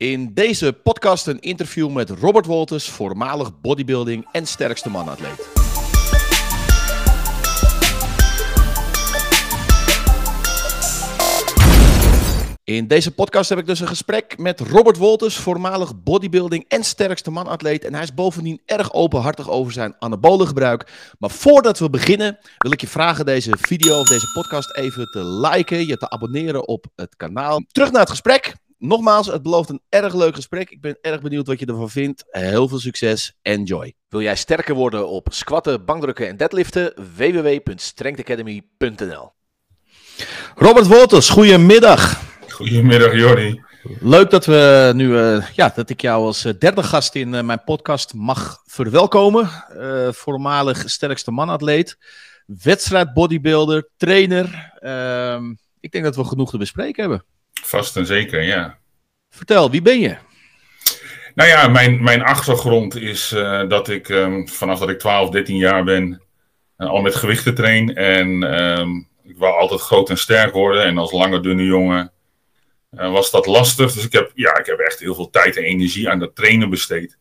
In deze podcast een interview met Robert Wolters, voormalig bodybuilding en sterkste manatleet. In deze podcast heb ik dus een gesprek met Robert Wolters, voormalig bodybuilding en sterkste manatleet. En hij is bovendien erg openhartig over zijn anabolengebruik. Maar voordat we beginnen, wil ik je vragen deze video of deze podcast even te liken, je te abonneren op het kanaal. Terug naar het gesprek. Nogmaals, het belooft een erg leuk gesprek. Ik ben erg benieuwd wat je ervan vindt. Heel veel succes. Enjoy. Wil jij sterker worden op squatten, bankdrukken en deadliften? www.strengthacademy.nl Robert Wolters, goedemiddag. Goedemiddag Jordi. Leuk dat, we nu, uh, ja, dat ik jou als derde gast in uh, mijn podcast mag verwelkomen. Uh, voormalig sterkste manatleet, wedstrijd bodybuilder, trainer. Ehm, ik denk dat we genoeg te bespreken hebben. Vast en zeker, ja. Vertel, wie ben je? Nou ja, mijn, mijn achtergrond is uh, dat ik um, vanaf dat ik 12, 13 jaar ben uh, al met gewichten train. En um, ik wou altijd groot en sterk worden. En als lange, dunne jongen uh, was dat lastig. Dus ik heb, ja, ik heb echt heel veel tijd en energie aan dat trainen besteed.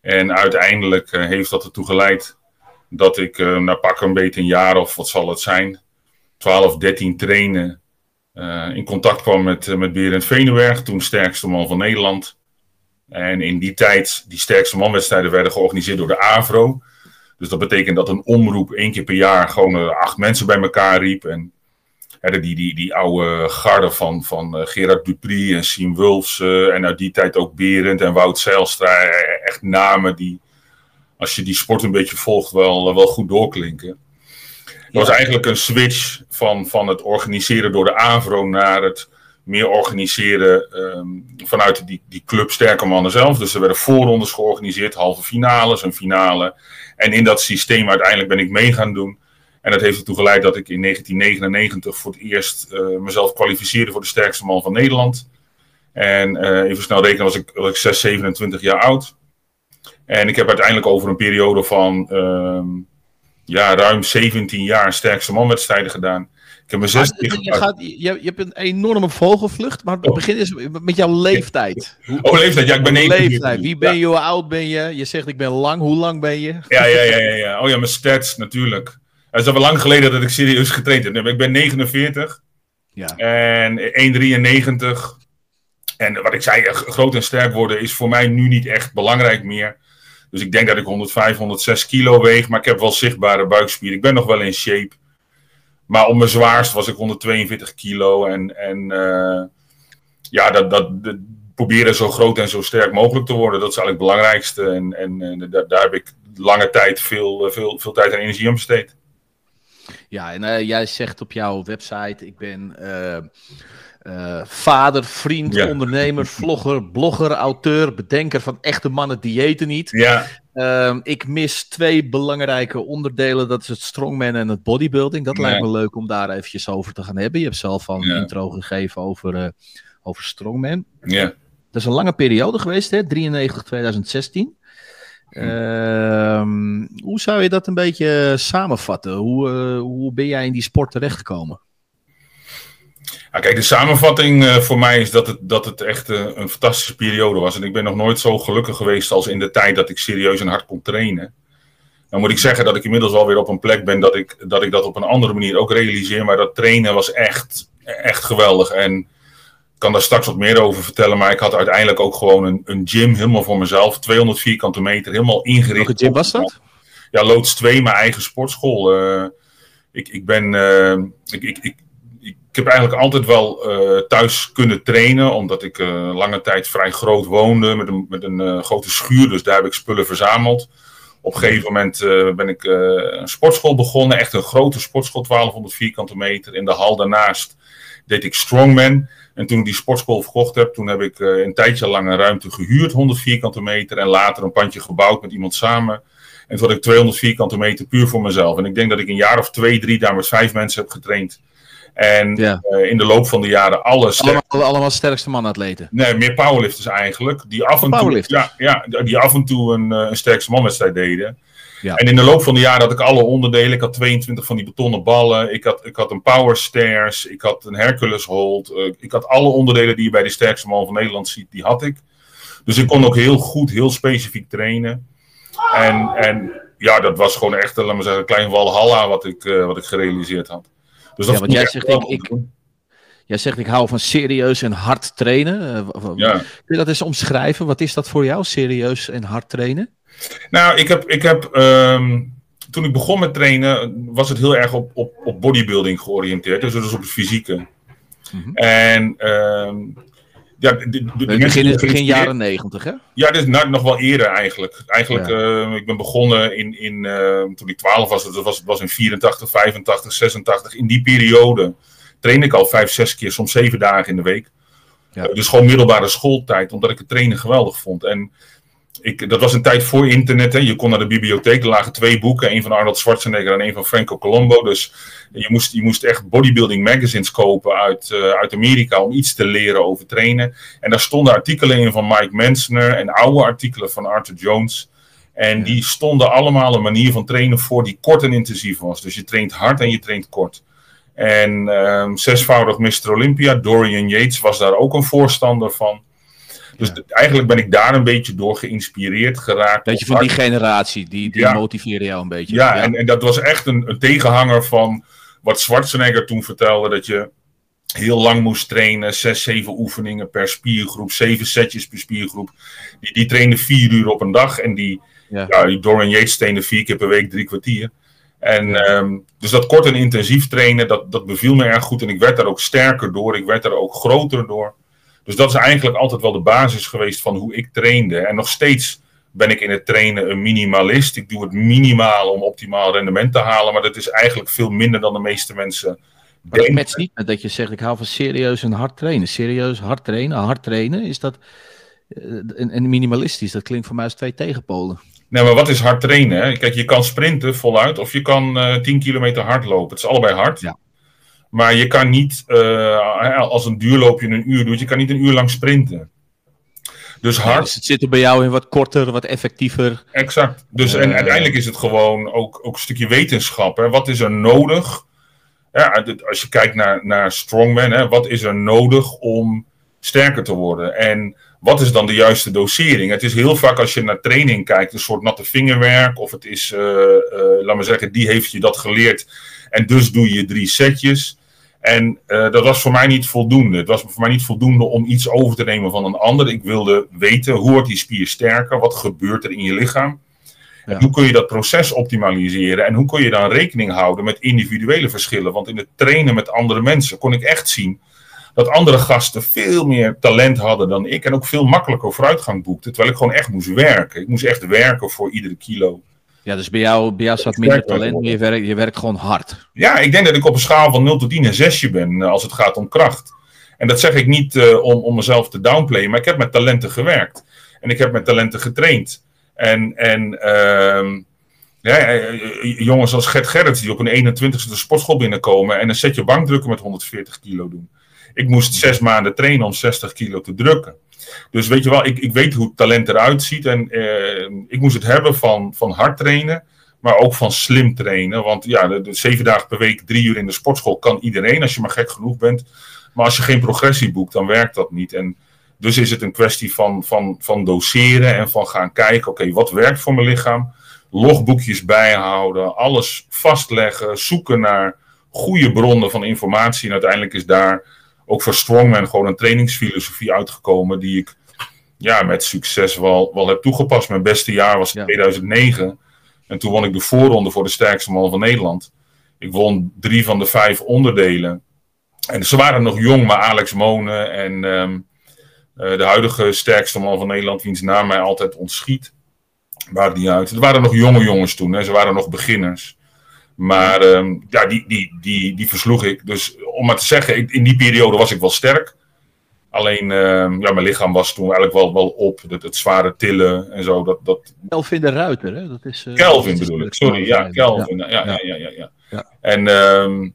En uiteindelijk heeft dat ertoe geleid dat ik na pak een beetje een jaar of wat zal het zijn, 12, 13 trainen in contact kwam met, uh, met Berend Venenberg, toen sterkste man van Nederland. En in die tijd, die sterkste manwedstrijden werden georganiseerd door de AVRO. Dus dat betekent dat een omroep één keer per jaar gewoon uh, acht mensen bij elkaar riep. En hè, die, die, die oude garde van, van Gerard Dupri en Siem Wulfs. en uit die tijd ook Berend en Wout Zijlstra. Echt namen die, als je die sport een beetje volgt, wel, wel goed doorklinken. Was eigenlijk een switch van, van het organiseren door de AVRO naar het meer organiseren um, vanuit die, die club Sterke Mannen zelf. Dus er werden voorrondes georganiseerd, halve finales, een finale. En in dat systeem uiteindelijk ben ik mee gaan doen. En dat heeft ertoe geleid dat ik in 1999 voor het eerst uh, mezelf kwalificeerde voor de sterkste man van Nederland. En uh, even snel rekenen was ik, was ik 6, 27 jaar oud. En ik heb uiteindelijk over een periode van... Uh, ja, ruim 17 jaar sterkste manwedstrijden gedaan. Ik heb mijn zes je, gaat, je, je, hebt een enorme vogelvlucht, maar het oh. begin is met jouw leeftijd. Hoe, oh, leeftijd, ja, ik ben 49. Leeftijd. Wie ben je, hoe oud ben je? Je zegt ik ben lang, hoe lang ben je? Ja, ja, ja, ja, ja. Oh ja, mijn stats natuurlijk. Het is al wel lang geleden dat ik serieus getraind heb. Ik ben 49 ja. en 1,93. En wat ik zei, groot en sterk worden is voor mij nu niet echt belangrijk meer. Dus ik denk dat ik 105, 106 kilo weeg. Maar ik heb wel zichtbare buikspieren. Ik ben nog wel in shape. Maar op mijn zwaarst was ik 142 kilo. En, en uh, ja, dat, dat, proberen zo groot en zo sterk mogelijk te worden. Dat is eigenlijk het belangrijkste. En, en, daar, heb ik lange tijd veel, veel, veel tijd en energie aan besteed. Ja, en uh, jij zegt op jouw website: ik ben. Uh, vader, vriend, ja. ondernemer, vlogger, blogger, auteur, bedenker van echte mannen diëten niet. Ja. Uh, ik mis twee belangrijke onderdelen. Dat is het strongman en het bodybuilding. Dat ja. lijkt me leuk om daar eventjes over te gaan hebben. Je hebt zelf al een ja. intro gegeven over, uh, over strongman. Ja. Dat is een lange periode geweest, hè? 93, 2016. Uh, hoe zou je dat een beetje samenvatten? Hoe, uh, hoe ben jij in die sport terechtgekomen? Ja, kijk, de samenvatting uh, voor mij is dat het, dat het echt uh, een fantastische periode was. En ik ben nog nooit zo gelukkig geweest als in de tijd dat ik serieus en hard kon trainen. Dan moet ik zeggen dat ik inmiddels alweer op een plek ben dat ik, dat ik dat op een andere manier ook realiseer. Maar dat trainen was echt, echt geweldig. En ik kan daar straks wat meer over vertellen. Maar ik had uiteindelijk ook gewoon een, een gym helemaal voor mezelf. 200 vierkante meter, helemaal ingericht. Welke gym was dat? Ja, Loods 2, mijn eigen sportschool. Uh, ik, ik ben... ik, ik, ik ik heb eigenlijk altijd wel uh, thuis kunnen trainen, omdat ik uh, lange tijd vrij groot woonde met een, met een uh, grote schuur. Dus daar heb ik spullen verzameld. Op een gegeven moment ben ik een sportschool begonnen, echt een grote sportschool, 1200 vierkante meter. In de hal daarnaast deed ik strongman. En toen ik die sportschool verkocht heb, toen heb ik een tijdje lang een ruimte gehuurd, 100 vierkante meter. En later een pandje gebouwd met iemand samen. En toen had ik 200 vierkante meter puur voor mezelf. En ik denk dat ik een jaar of twee, drie daar met vijf mensen heb getraind. En Ja. eh, in de loop van de jaren alle sterk- Allemaal, allemaal sterkste maanatleten. Nee, meer powerlifters eigenlijk. Die af en toe, ja, ja, die af en toe een, eh, een sterkste manwedstrijd deden. Ja. En in de loop van de jaren had ik alle onderdelen. Ik had 22 van die betonnen ballen. Ik had, ik had een power stairs. Ik had een Hercules hold. eh, ik had alle onderdelen die je bij de sterkste man van Nederland ziet, die had ik. Dus ik kon ook heel goed, heel specifiek trainen. En, en ja, dat was gewoon echt, laat maar zeggen, een klein walhalla wat ik, wat ik gerealiseerd had. Dus dat Ja, want jij zegt, ik- ik-. Jij zegt ik hou van serieus en hard trainen. Eh, Ja. Kun je dat eens omschrijven? Wat is dat voor jou, serieus en hard trainen? Nou, ik heb, ik heb ehm, toen ik begon met trainen, was het heel erg op, op, op bodybuilding georiënteerd. Dus, dus op het fysieke. Mhm. En ehm, ja, de, de, begin, jaren negentig, hè? Ja, is nou, nog wel eerder eigenlijk. Eigenlijk, eh, ik ben begonnen in, in eh, toen ik 12 was, dat was, was in 84, 85, 86. In die periode trainde ik al vijf, zes keer, soms zeven dagen in de week. Ja. Eh, dus gewoon middelbare schooltijd, omdat ik het trainen geweldig vond. En ik, dat was een tijd voor internet. Hè. Je kon naar de bibliotheek, er lagen twee boeken. een van Arnold Schwarzenegger en een van Franco Colombo. Dus je moest, je moest echt bodybuilding magazines kopen uit, eh, uit Amerika om iets te leren over trainen. En daar stonden artikelen in van Mike Mensner en oude artikelen van Arthur Jones. En die stonden allemaal een manier van trainen voor die kort en intensief was. Dus je traint hard en je traint kort. En ehm, zesvoudig Mr. Olympia, Dorian Yates, was daar ook een voorstander van. Dus Ja. eigenlijk ben ik daar een beetje door geïnspireerd geraakt. Weet je, van die generatie, die, die Ja. motiveren jou een beetje. ja, En, en dat was echt een, een tegenhanger van wat Schwarzenegger toen vertelde: dat je heel lang moest trainen, zes, zeven oefeningen per spiergroep, zeven setjes per spiergroep. Die, die trainde vier uur op een dag en die, Ja. ja. die Dorian Yates trainde vier keer per week drie kwartier. En ehm, dus dat kort en intensief trainen, dat, dat beviel me erg goed en ik werd daar ook sterker door, ik werd daar ook groter door. Dus dat is eigenlijk altijd wel de basis geweest van hoe ik trainde. En nog steeds ben ik in het trainen een minimalist. Ik doe het minimaal om optimaal rendement te halen, maar dat is eigenlijk veel minder dan de meeste mensen Maar dat denken. matcht niet met dat je zegt, ik hou van serieus en hard trainen. Serieus, hard trainen, hard trainen, is dat... eh, En, en minimalistisch, dat klinkt voor mij als twee tegenpolen. Nee, maar wat is hard trainen? Hè? Kijk, je kan sprinten voluit of je kan eh 10 kilometer hard lopen. Het is allebei hard. Ja. Maar je kan niet, eh, als een duurloopje een uur doet, je kan niet een uur lang sprinten. Dus Ja, hard, dus het zit er bij jou in wat korter, wat effectiever. exact. Dus, en Eh, uiteindelijk is het gewoon ook, ook een stukje wetenschap. Hè? Wat is er nodig? Ja, als je kijkt naar, naar strongman, hè, wat is er nodig om sterker te worden? En wat is dan de juiste dosering? Het is heel vaak als je naar training kijkt, een soort natte vingerwerk. Of het is, eh, laat maar zeggen, die heeft je dat geleerd. En dus doe je drie setjes. En eh, dat was voor mij niet voldoende. Het was voor mij niet voldoende om iets over te nemen van een ander. Ik wilde weten hoe wordt die spier sterker? Wat gebeurt er in je lichaam? En hoe kun je dat proces optimaliseren? En hoe kun je dan rekening houden met individuele verschillen? Want in het trainen met andere mensen kon ik echt zien dat andere gasten veel meer talent hadden dan ik. En ook veel makkelijker vooruitgang boekten. Terwijl ik gewoon echt moest werken. Ik moest echt werken voor iedere kilo. Ja, dus bij jou, bij jou zat minder talent, maar je werkt, je werkt gewoon hard. Ja, ik denk dat ik op een schaal van 0 tot 10 een zesje ben eh, als het gaat om kracht. En dat zeg ik niet eh, om, om mezelf te downplayen, maar ik heb met talenten gewerkt. En ik heb met talenten getraind. En, en ehm, ja, eh, jongens als Gert Gerrits die op een 21ste de sportschool binnenkomen en een setje bankdrukken met 140 kilo doen. Ik moest zes maanden trainen om 60 kilo te drukken. Dus weet je wel, ik, ik weet hoe talent eruit ziet. En eh, ik moest het hebben van, van hard trainen, maar ook van slim trainen. Want ja, de, zeven dagen per week, drie uur in de sportschool kan iedereen als je maar gek genoeg bent. Maar als je geen progressie boekt, dan werkt dat niet. En dus is het een kwestie van, van, van doseren en van gaan kijken, oké, wat werkt voor mijn lichaam? Logboekjes bijhouden, alles vastleggen, zoeken naar goede bronnen van informatie. En uiteindelijk is daar ook voor Strongman gewoon een trainingsfilosofie uitgekomen die ik ja, met succes wel, wel heb toegepast. Mijn beste jaar was Ja. 2009. En toen won ik de voorronde voor de sterkste man van Nederland. Ik won drie van de vijf onderdelen. En ze waren nog jong, maar Alex Monen en ehm, eh, de huidige sterkste man van Nederland, wiens naam mij altijd ontschiet. Maakt niet uit. Er waren nog jonge jongens toen, hè. ze waren nog beginners. Maar ehm, ja, die, die, die, die versloeg ik. Dus om maar te zeggen, ik- in die periode was ik wel sterk. Alleen, ehm, ja, mijn lichaam was toen eigenlijk wel, wel op. Het, het zware tillen en zo. Dat, dat, Kelvin de Ruiter, hè? Dat is, eh, Kelvin dat is bedoel ik, sorry. Ja. Kelvin. Ja, ja, ja, ja. ja, Ja. En ehm,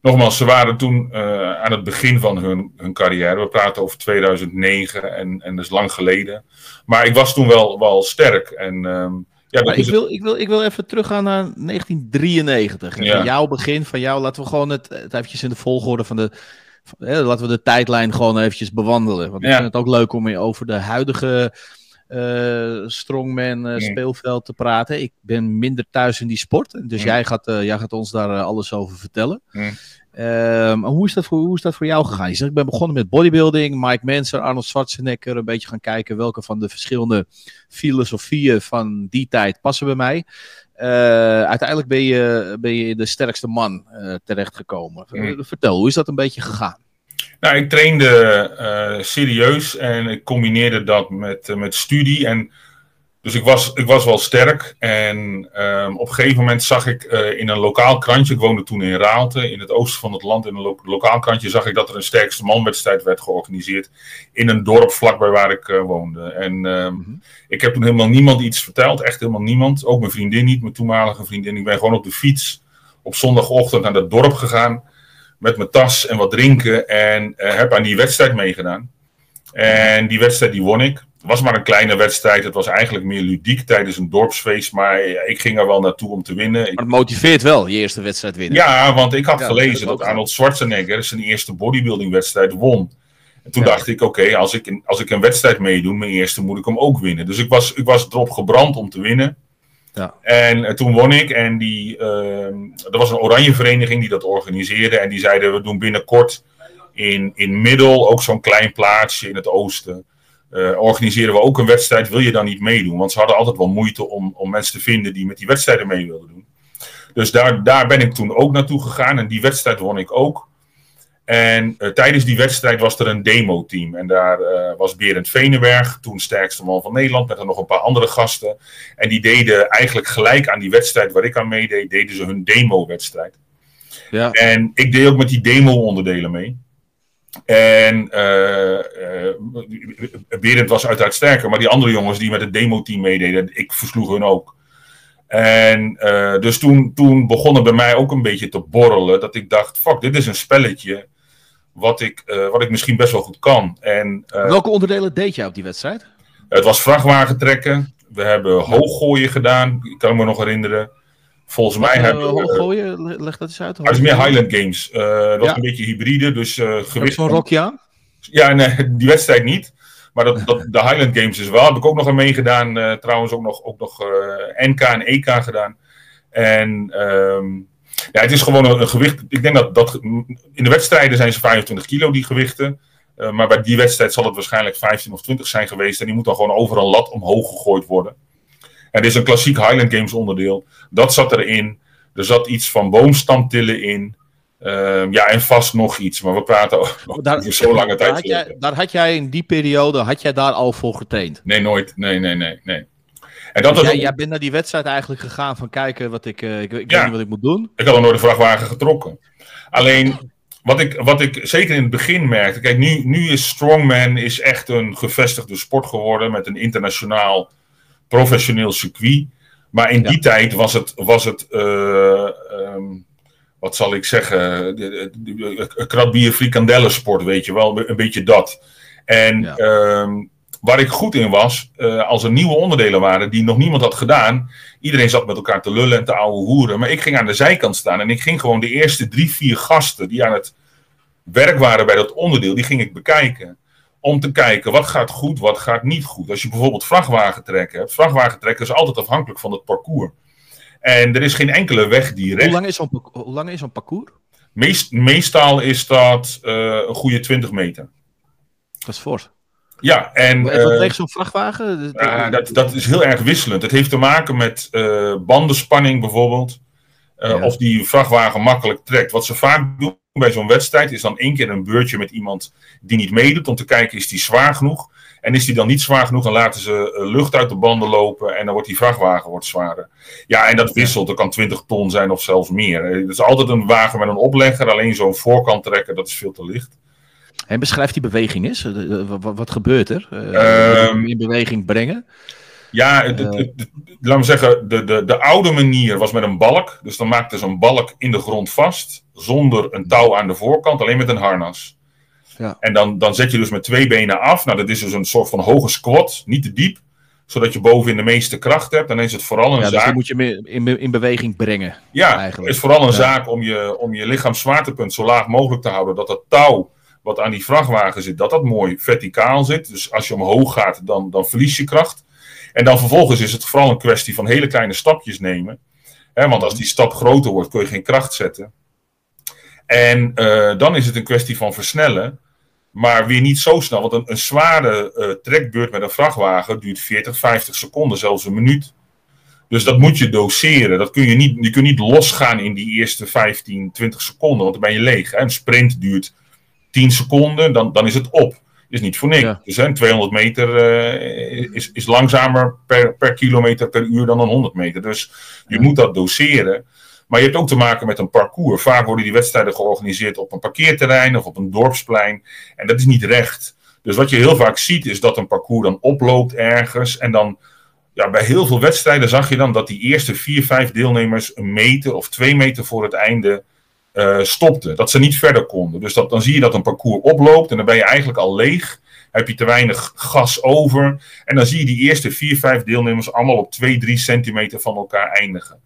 nogmaals, ze waren toen uh, aan het begin van hun, hun carrière. We praten over 2009 en, en dat is lang geleden. Maar ik was toen wel, wel sterk. En, um, ja, maar ik, wil, ik, wil, ik wil even teruggaan naar 1993. Ja. Van jouw begin, van jou, laten we gewoon het, het eventjes in de volgorde van de. Van, hè, laten we de tijdlijn gewoon eventjes bewandelen. Want ik vind het ook leuk om weer over de huidige uh, strongman uh, speelveld te praten. Ik ben minder thuis in die sport. Dus jij, gaat, uh, jij gaat ons daar alles over vertellen. Ehm, hoe, is dat voor, hoe is dat voor jou gegaan? Je zegt, ik ben begonnen met bodybuilding. Mike Manson, Arnold Schwarzenegger. Een beetje gaan kijken welke van de verschillende filosofieën van die tijd passen bij mij. uiteindelijk ben je, ben je de sterkste man terechtgekomen. Vertel, hoe is dat een beetje gegaan? Nou, ik trainde uh, serieus en ik combineerde dat met, met studie. En, dus ik was, ik was wel sterk. En um, op een gegeven moment zag ik uh, in een lokaal krantje, ik woonde toen in Raalte, in het oosten van het land, in een lo lokaal krantje zag ik dat er een sterkste manwedstrijd werd georganiseerd in een dorp vlakbij waar ik woonde. En um, mm -hmm. ik heb toen helemaal niemand iets verteld, echt helemaal niemand. Ook mijn vriendin niet, mijn toenmalige vriendin. Ik ben gewoon op de fiets op zondagochtend naar dat dorp gegaan met mijn tas en wat drinken en uh, heb aan die wedstrijd meegedaan. En die wedstrijd die won ik. Het was maar een kleine wedstrijd. Het was eigenlijk meer ludiek tijdens een dorpsfeest. Maar ik ging er wel naartoe om te winnen. Maar het motiveert wel, je eerste wedstrijd winnen. Ja, want ik had ja, gelezen dat, dat Arnold Schwarzenegger zijn eerste bodybuilding wedstrijd won. En toen ja. dacht ik, oké, okay, als, ik, als ik een wedstrijd meedoe, mijn eerste, moet ik hem ook winnen. Dus ik was, ik was erop gebrand om te winnen. Ja. En uh, toen won ik en die, uh, er was een oranje vereniging die dat organiseerde. En die zeiden, we doen binnenkort in, in Middel, ook zo'n klein plaatsje in het oosten, uh, organiseren we ook een wedstrijd. Wil je dan niet meedoen? Want ze hadden altijd wel moeite om, om mensen te vinden die met die wedstrijden mee wilden doen. Dus daar, daar ben ik toen ook naartoe gegaan en die wedstrijd won ik ook. En uh, tijdens die wedstrijd was er een demo-team. En daar uh, was Berend Venenberg, toen sterkste man van Nederland, met er nog een paar andere gasten. En die deden eigenlijk gelijk aan die wedstrijd waar ik aan meedeed, deden ze hun demo-wedstrijd. Ja. En ik deed ook met die demo-onderdelen mee. En uh, Berend was uiteraard sterker, maar die andere jongens die met het demo-team meededen, ik versloeg hun ook. En dus toen, toen begon het bij mij ook een beetje te borrelen, dat ik dacht, fuck, dit is een spelletje wat ik, uh, wat ik misschien best wel goed kan. En, uh, Welke onderdelen deed jij op die wedstrijd? Het was vrachtwagen trekken. We hebben hooggooien gedaan, ik kan me nog herinneren. Volgens mij uh, hebben we... Hooggooien, leg dat eens uit. Het is meer Highland Games. dat was ja. een beetje hybride, dus gewicht... Zo'n rokje aan? Ja, nee, die wedstrijd niet. Maar dat, dat, de Highland Games is wel. Heb ik ook nog aan meegedaan. trouwens ook nog, ook nog NK en EK gedaan. En... Um, ja, het is gewoon een, een, gewicht. Ik denk dat, dat in de wedstrijden zijn ze 25 kilo, die gewichten. Uh, maar bij die wedstrijd zal het waarschijnlijk 15 of 20 zijn geweest. En die moet dan gewoon over een lat omhoog gegooid worden. Dit is een klassiek Highland Games onderdeel. Dat zat erin. Er zat iets van boomstamtillen in. Uh, ja, en vast nog iets. Maar we praten over daar, zo'n lange tijd. Had jij, daar had jij in die periode, had jij daar al voor getraind? Nee, nooit. Nee, nee, nee. nee. En dat dus jij, jij, bent naar die wedstrijd eigenlijk gegaan van kijken wat ik, uh, ik, ik ja, weet niet wat ik moet doen. Ik had al nooit de vrachtwagen getrokken. Alleen, wat ik, wat ik zeker in het begin merkte, kijk, nu, nu is Strongman is echt een gevestigde sport geworden met een internationaal professioneel circuit. Maar in ja. die tijd was het, was het uh, um, wat zal ik zeggen, kratbier frikandellensport, weet je wel, een beetje dat. En ja. um, Waar ik goed in was, uh, als er nieuwe onderdelen waren die nog niemand had gedaan. Iedereen zat met elkaar te lullen en te ouwe hoeren. Maar ik ging aan de zijkant staan en ik ging gewoon de eerste drie, vier gasten die aan het werk waren bij dat onderdeel, die ging ik bekijken. Om te kijken wat gaat goed, wat gaat niet goed. Als je bijvoorbeeld vrachtwagentrekken hebt. Vrachtwagentrekken is altijd afhankelijk van het parcours. En er is geen enkele weg die Hoe lang is zo'n, hoe lang is zo'n parcours? Meest, meestal is dat uh, een goede 20 meter. Dat is fors. Ja, en. Wat uh, weegt zo'n vrachtwagen? Uh, dat, dat is heel erg wisselend. Het heeft te maken met uh, bandenspanning bijvoorbeeld. Ja. Of die vrachtwagen makkelijk trekt. Wat ze vaak doen bij zo'n wedstrijd is dan één keer een beurtje met iemand die niet meedoet. Om te kijken, is die zwaar genoeg? En is die dan niet zwaar genoeg, dan laten ze lucht uit de banden lopen. En dan wordt die vrachtwagen wordt zwaarder. Ja, en dat wisselt. Er kan 20 ton zijn of zelfs meer. Het is altijd een wagen met een oplegger. Alleen zo'n voorkant trekken, dat is veel te licht. En beschrijf die beweging eens. Wat gebeurt er? Um, in beweging brengen. Ja, het, het, het, laat me zeggen, de, de, de oude manier was met een balk. Dus dan maakte ze een balk in de grond vast, zonder een touw aan de voorkant, alleen met een harnas. Ja. En dan, dan zet je dus met twee benen af. Nou, dat is dus een soort van hoge squat, niet te diep zodat je bovenin de meeste kracht hebt. Dan is het vooral een ja, dus zaak. Dus moet je in, in beweging brengen. Ja, het is vooral een zaak om je, om je lichaamszwaartepunt zo laag mogelijk te houden. Dat het touw wat aan die vrachtwagen zit, dat dat mooi verticaal zit. Dus als je omhoog gaat, dan, dan verlies je kracht. En dan vervolgens is het vooral een kwestie van hele kleine stapjes nemen. want als die stap groter wordt, kun je geen kracht zetten. En uh, dan is het een kwestie van versnellen. Maar weer niet zo snel, want een, zware uh, trekbeurt met een vrachtwagen duurt 40, 50 seconden, zelfs een minuut. Dus dat moet je doseren. Dat kun je, niet, je kunt niet losgaan in die eerste 15, 20 seconden, want dan ben je leeg. Hè? Een sprint duurt 10 seconden, dan, dan is het op. Is niet voor niks. Dus hè, 200 meter uh, is, is langzamer per, per kilometer per uur dan een 100 meter. Dus je moet dat doseren. Maar je hebt ook te maken met een parcours. Vaak worden die wedstrijden georganiseerd op een parkeerterrein of op een dorpsplein. En dat is niet recht. Dus wat je heel vaak ziet is dat een parcours dan oploopt ergens. En dan, ja, bij heel veel wedstrijden zag je dan dat die eerste vier, vijf deelnemers een meter of twee meter voor het einde uh, stopten. Dat ze niet verder konden. Dus dat, dan zie je dat een parcours oploopt en dan ben je eigenlijk al leeg. Heb je te weinig gas over. En dan zie je die eerste vier, vijf deelnemers allemaal op twee, drie centimeter van elkaar eindigen.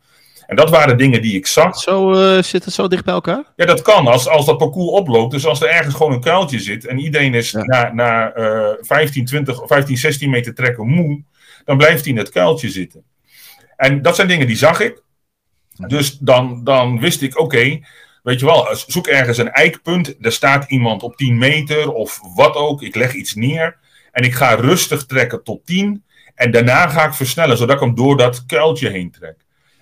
En dat waren dingen die ik zag. Zo uh, zit het zo dicht bij elkaar? Ja, dat kan. Als, als dat parcours oploopt. Dus als er ergens gewoon een kuiltje zit. En iedereen is na, na uh, 15, 20, 15, 16 meter trekken moe. Dan blijft hij in het kuiltje zitten. En dat zijn dingen die zag ik. Dus dan, dan wist ik, oké, weet je wel, zoek ergens een eikpunt. Er staat iemand op 10 meter of wat ook. Ik leg iets neer. En ik ga rustig trekken tot 10. En daarna ga ik versnellen, zodat ik hem door dat kuiltje heen trek.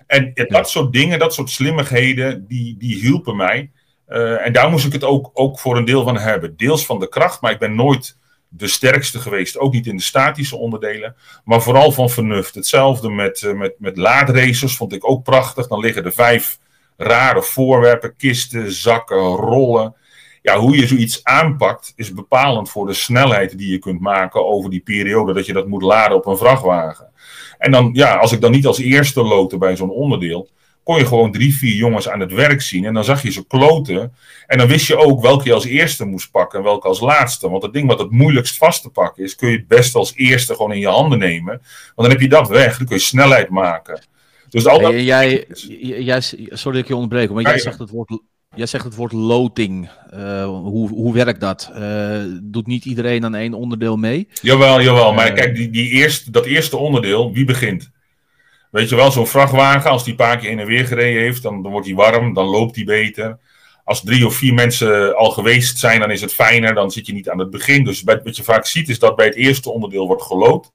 En dat soort dingen, dat soort slimmigheden, die, die hielpen mij. Uh, en daar moest ik het ook, ook voor een deel van hebben. Deels van de kracht, maar ik ben nooit de sterkste geweest. Ook niet in de statische onderdelen, maar vooral van vernuft. Hetzelfde met, uh, met, met laadracers vond ik ook prachtig. Dan liggen er vijf rare voorwerpen, kisten, zakken, rollen. Ja, hoe je zoiets aanpakt is bepalend voor de snelheid die je kunt maken over die periode dat je dat moet laden op een vrachtwagen. En dan, ja, als ik dan niet als eerste loten bij zo'n onderdeel, kon je gewoon drie, vier jongens aan het werk zien. En dan zag je ze kloten. En dan wist je ook welke je als eerste moest pakken en welke als laatste. Want het ding wat het moeilijkst vast te pakken is, kun je het best als eerste gewoon in je handen nemen. Want dan heb je dat weg, dan kun je snelheid maken. Dus al dat... jij, jij, sorry dat ik je onderbreek, maar jij zegt het woord Jij zegt het woord loting. Uh, hoe, hoe werkt dat? Uh, doet niet iedereen aan één onderdeel mee? Jawel, jawel. Maar uh, kijk, die, die eerste, dat eerste onderdeel, wie begint? Weet je wel, zo'n vrachtwagen, als die een paar keer heen en weer gereden heeft, dan, dan wordt hij warm, dan loopt hij beter. Als drie of vier mensen al geweest zijn, dan is het fijner, dan zit je niet aan het begin. Dus wat je vaak ziet, is dat bij het eerste onderdeel wordt geloot.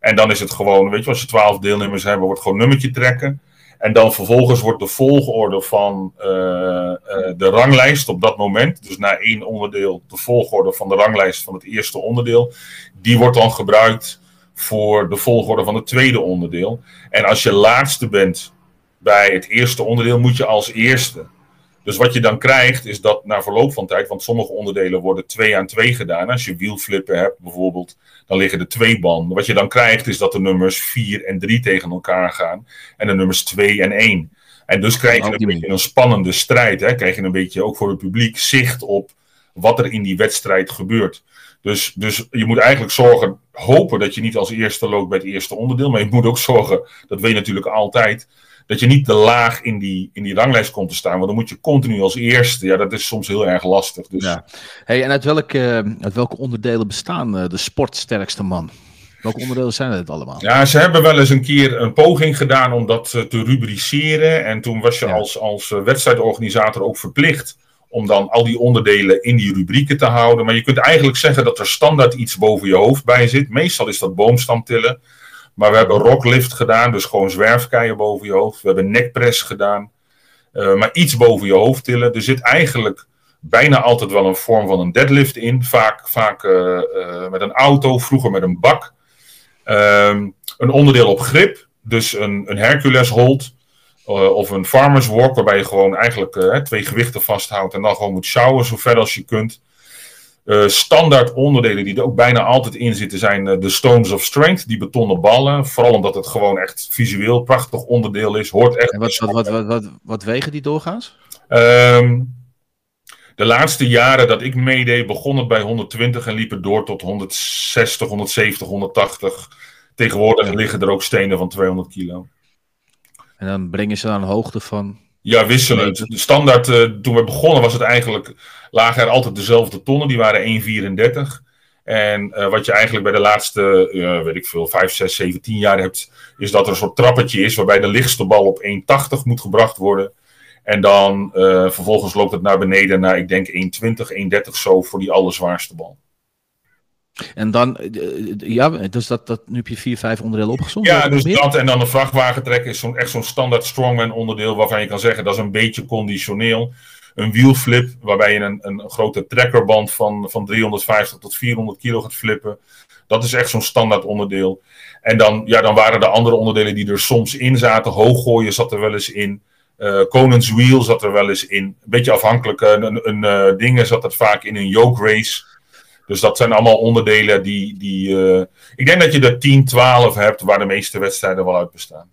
En dan is het gewoon, weet je, als je twaalf deelnemers hebben, wordt gewoon nummertje trekken. En dan vervolgens wordt de volgorde van uh, uh, de ranglijst op dat moment, dus na één onderdeel, de volgorde van de ranglijst van het eerste onderdeel, die wordt dan gebruikt voor de volgorde van het tweede onderdeel. En als je laatste bent bij het eerste onderdeel, moet je als eerste. Dus wat je dan krijgt, is dat na verloop van tijd, want sommige onderdelen worden twee aan twee gedaan. Als je wielflippen hebt bijvoorbeeld, dan liggen er twee banden. Wat je dan krijgt, is dat de nummers 4 en 3 tegen elkaar gaan. En de nummers 2 en 1. En dus krijg je een beetje een spannende strijd. Hè? Krijg je een beetje ook voor het publiek zicht op wat er in die wedstrijd gebeurt. Dus, dus je moet eigenlijk zorgen, hopen dat je niet als eerste loopt bij het eerste onderdeel. Maar je moet ook zorgen, dat weet je natuurlijk altijd, dat je niet te laag in die, in die ranglijst komt te staan. Want dan moet je continu als eerste. Ja, dat is soms heel erg lastig. Dus... Ja. Hey, en uit welke, uit welke onderdelen bestaan eh, de sportsterkste man? Welke onderdelen zijn het allemaal? Ja, ze hebben wel eens een keer een poging gedaan om dat eh, te rubriceren. En toen was je als, als eh, wedstrijdorganisator ook verplicht om dan al die onderdelen in die rubrieken te houden. Maar je kunt eigenlijk zeggen dat er standaard iets boven je hoofd bij zit. Meestal is dat boomstamtillen. Maar we hebben rocklift gedaan, dus gewoon zwerfkeien boven je hoofd. We hebben nekpress gedaan. Uh, maar iets boven je hoofd tillen. Er zit eigenlijk bijna altijd wel een vorm van een deadlift in. Vaak, vaak uh, uh, met een auto, vroeger met een bak. Ehm, een onderdeel op grip, dus een, een Hercules hold. of een farmer's walk, waarbij je gewoon eigenlijk twee gewichten vasthoudt en dan gewoon moet sjouwen zo ver als je kunt. Uh, standaard onderdelen die er ook bijna altijd in zitten zijn de Stones of Strength, die betonnen ballen. Vooral omdat het gewoon echt visueel prachtig onderdeel is. Hoort echt. En wat, wat, wat, wat, wat, wegen die doorgaans? Um, de laatste jaren dat ik meedeed, begon het bij 120 en liep het door tot 160, 170, 180. Tegenwoordig liggen er ook stenen van 200 kilo. En dan brengen ze aan een hoogte van. Ja, wisselend. De standaard, uh, toen we begonnen, was het eigenlijk. lagen er altijd dezelfde tonnen, die waren 1,34. En uh, wat je eigenlijk bij de laatste, uh, weet ik veel, 5, 6, 7, 10 jaar hebt, is dat er een soort trappetje is waarbij de lichtste bal op 1,80 moet gebracht worden. En dan vervolgens loopt het naar beneden naar, ik denk, 1,20, 1,30 zo voor die allerzwaarste bal. En dan, uh, ja, dus dat, dat, nu heb je vier, vijf onderdelen opgezond. Ja, dus dat en dan een vrachtwagen trekken is zo'n, echt zo'n standaard strongman onderdeel waarvan je kan zeggen dat is een beetje conditioneel. Een wheelflip waarbij je een, een grote trekkerband van, van 350 tot 400 kilo gaat flippen. Dat is echt zo'n standaard onderdeel. En dan, ja, dan waren de andere onderdelen die er soms in zaten. Hooggooien zat er wel eens in. Uh, Wheel zat er wel eens in. Een beetje afhankelijk. Een, een uh, dingen zat het vaak in een yoke race. Dus dat zijn allemaal onderdelen die. die ik denk dat je er 10, 12 hebt waar de meeste wedstrijden wel uit bestaan.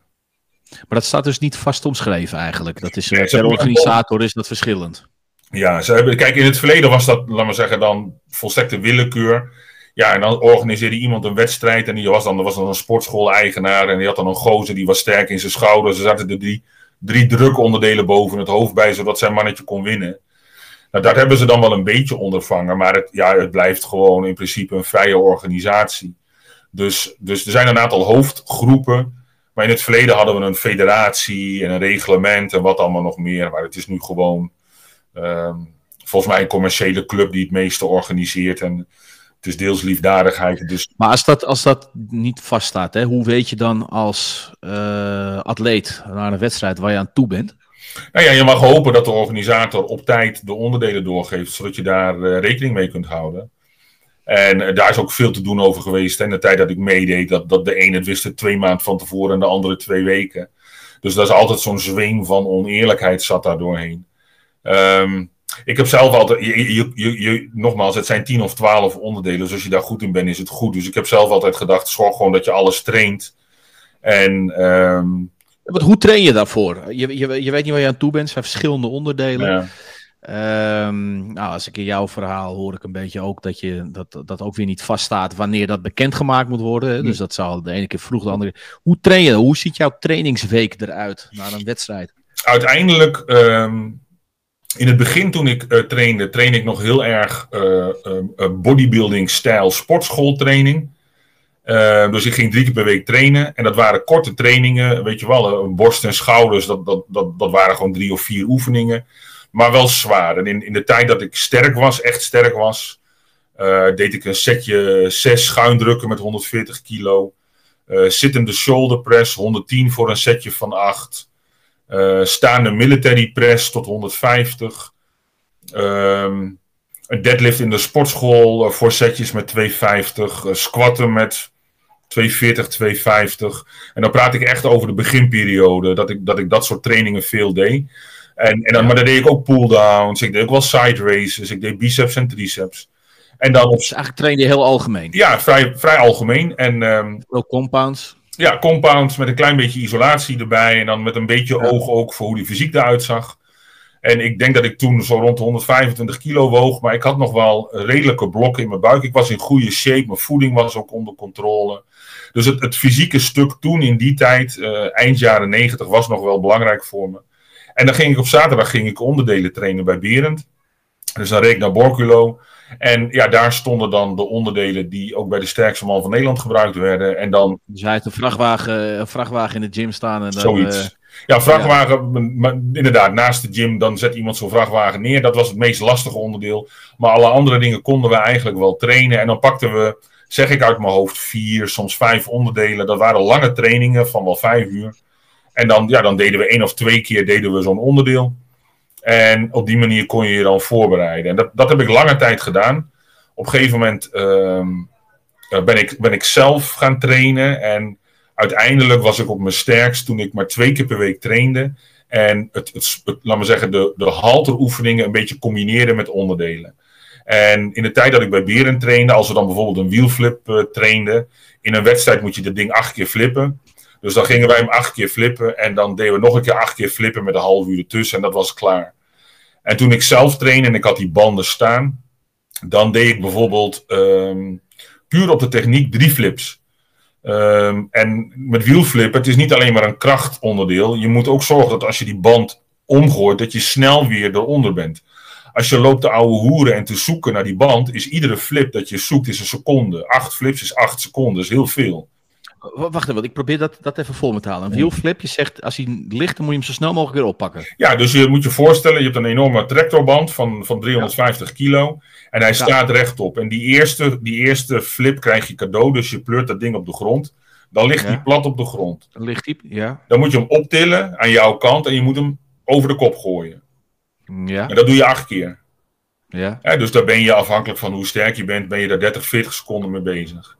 Maar dat staat dus niet vast omschreven eigenlijk. Dat is, nee, per organisator is dat verschillend. Ja, ze hebben, kijk, in het verleden was dat, laten we zeggen, dan volstrekte willekeur. Ja, en dan organiseerde iemand een wedstrijd en die was dan, er was dan een sportschool-eigenaar en die had dan een gozer die was sterk in zijn schouders. Er zaten er drie drie drukonderdelen boven het hoofd bij, zodat zijn mannetje kon winnen. Nou, daar hebben ze dan wel een beetje ondervangen, maar het, ja, het blijft gewoon in principe een vrije organisatie. Dus, dus er zijn een aantal hoofdgroepen, maar in het verleden hadden we een federatie en een reglement en wat allemaal nog meer. Maar het is nu gewoon um, volgens mij een commerciële club die het meeste organiseert. En het is deels liefdadigheid. Dus... Maar als dat, als dat niet vaststaat, hè, hoe weet je dan als uh, atleet naar een wedstrijd waar je aan toe bent? Nou ja, je mag hopen dat de organisator op tijd de onderdelen doorgeeft, zodat je daar uh, rekening mee kunt houden. En uh, daar is ook veel te doen over geweest. En de tijd dat ik meedeed, dat, dat de ene het wist twee maanden van tevoren en de andere twee weken. Dus dat is altijd zo'n zweem van oneerlijkheid zat daar doorheen. Um, ik heb zelf altijd, je, je, je, nogmaals, het zijn tien of twaalf onderdelen. Dus als je daar goed in bent, is het goed. Dus ik heb zelf altijd gedacht, zorg gewoon dat je alles traint. En, um... ja, hoe train je daarvoor? Je, je, je weet niet waar je aan toe bent, er zijn verschillende onderdelen. Ja. Um, nou, als ik in jouw verhaal hoor ik een beetje ook dat, je, dat, dat ook weer niet vaststaat wanneer dat bekendgemaakt moet worden. Dus dat zal de ene keer vroeg, de andere keer. Hoe train je? Hoe ziet jouw trainingsweek eruit na een wedstrijd? Uiteindelijk um, in het begin toen ik uh, trainde, trainde ik nog heel erg uh, uh, bodybuilding-stijl sportschooltraining. Dus ik ging drie keer per week trainen. En dat waren korte trainingen, weet je wel, borst en schouders, dat, dat, dat, dat waren gewoon drie of vier oefeningen. Maar wel zwaar. En in, in de tijd dat ik sterk was, echt sterk was, deed ik een setje zes schuindrukken met 140 kilo. zittende shoulder press, 110 voor een setje van acht. Uh, staande military press tot 150. Um, ehm, een deadlift in de sportschool uh, voor setjes met 250. Uh, squatten met 240, 250. En dan praat ik echt over de beginperiode. Dat ik dat, ik dat soort trainingen veel deed. En, en dan, maar dan deed ik ook pull-downs. Ik deed ook wel side races. Ik deed biceps en triceps. En dan op... Dus eigenlijk train je heel algemeen? Ja, vrij, vrij algemeen. En, um, ook compounds? Ja, compounds met een klein beetje isolatie erbij. En dan met een beetje oog ook voor hoe die fysiek eruit zag. En ik denk dat ik toen zo rond de 125 kilo woog. Maar ik had nog wel redelijke blokken in mijn buik. Ik was in goede shape. Mijn voeding was ook onder controle. Dus het, het fysieke stuk toen in die tijd, uh, eind jaren 90, was nog wel belangrijk voor me. En dan ging ik op zaterdag ging ik onderdelen trainen bij Berend. Dus dan reed ik naar Borculo. En ja, daar stonden dan de onderdelen die ook bij de sterkste man van Nederland gebruikt werden. En dan... Dus hij had een vrachtwagen, een vrachtwagen in de gym staan. En dan, Zoiets. Uh, ja, vrachtwagen, ja. inderdaad, naast de gym, dan zet iemand zo'n vrachtwagen neer. Dat was het meest lastige onderdeel. Maar alle andere dingen konden we eigenlijk wel trainen. En dan pakten we, zeg ik uit mijn hoofd, vier, soms vijf onderdelen. Dat waren lange trainingen van wel vijf uur. En dan, ja, dan deden we één of twee keer deden we zo'n onderdeel. En op die manier kon je je dan voorbereiden. En dat, dat heb ik lange tijd gedaan. Op een gegeven moment ehm, eh, ben, ik, ben ik zelf gaan trainen. En uiteindelijk was ik op mijn sterkst toen ik maar twee keer per week trainde. En het, het, laat maar zeggen, de, de halteroefeningen een beetje combineerde met onderdelen. En in de tijd dat ik bij Beren trainde, als we dan bijvoorbeeld een wielflip uh, trainden, in een wedstrijd moet je dat ding acht keer flippen. Dus dan gingen wij hem acht keer flippen en dan deden we nog een keer acht keer flippen met een half uur ertussen en dat was klaar. En toen ik zelf trainde en ik had die banden staan, dan deed ik bijvoorbeeld um, puur op de techniek drie flips. Um, en met wielflippen, het is niet alleen maar een krachtonderdeel. Je moet ook zorgen dat als je die band omgooit, dat je snel weer eronder bent. Als je loopt de oude hoeren en te zoeken naar die band, is iedere flip dat je zoekt is een seconde. Acht flips is acht seconden, dat is heel veel. Wacht even, ik probeer dat, dat even vol te halen. Een wielflip, je zegt als hij ligt, dan moet je hem zo snel mogelijk weer oppakken. Ja, dus je moet je voorstellen, je hebt een enorme tractorband van, van 350 kilo. En hij staat rechtop. En die eerste, die eerste flip krijg je cadeau, dus je pleurt dat ding op de grond. Dan ligt hij plat op de grond. Dan ligt hij, ja. Dan moet je hem optillen aan jouw kant en je moet hem over de kop gooien. Ja. En dat doe je acht keer. Ja. ja. dus daar ben je afhankelijk van hoe sterk je bent, ben je daar 30, 40 seconden mee bezig.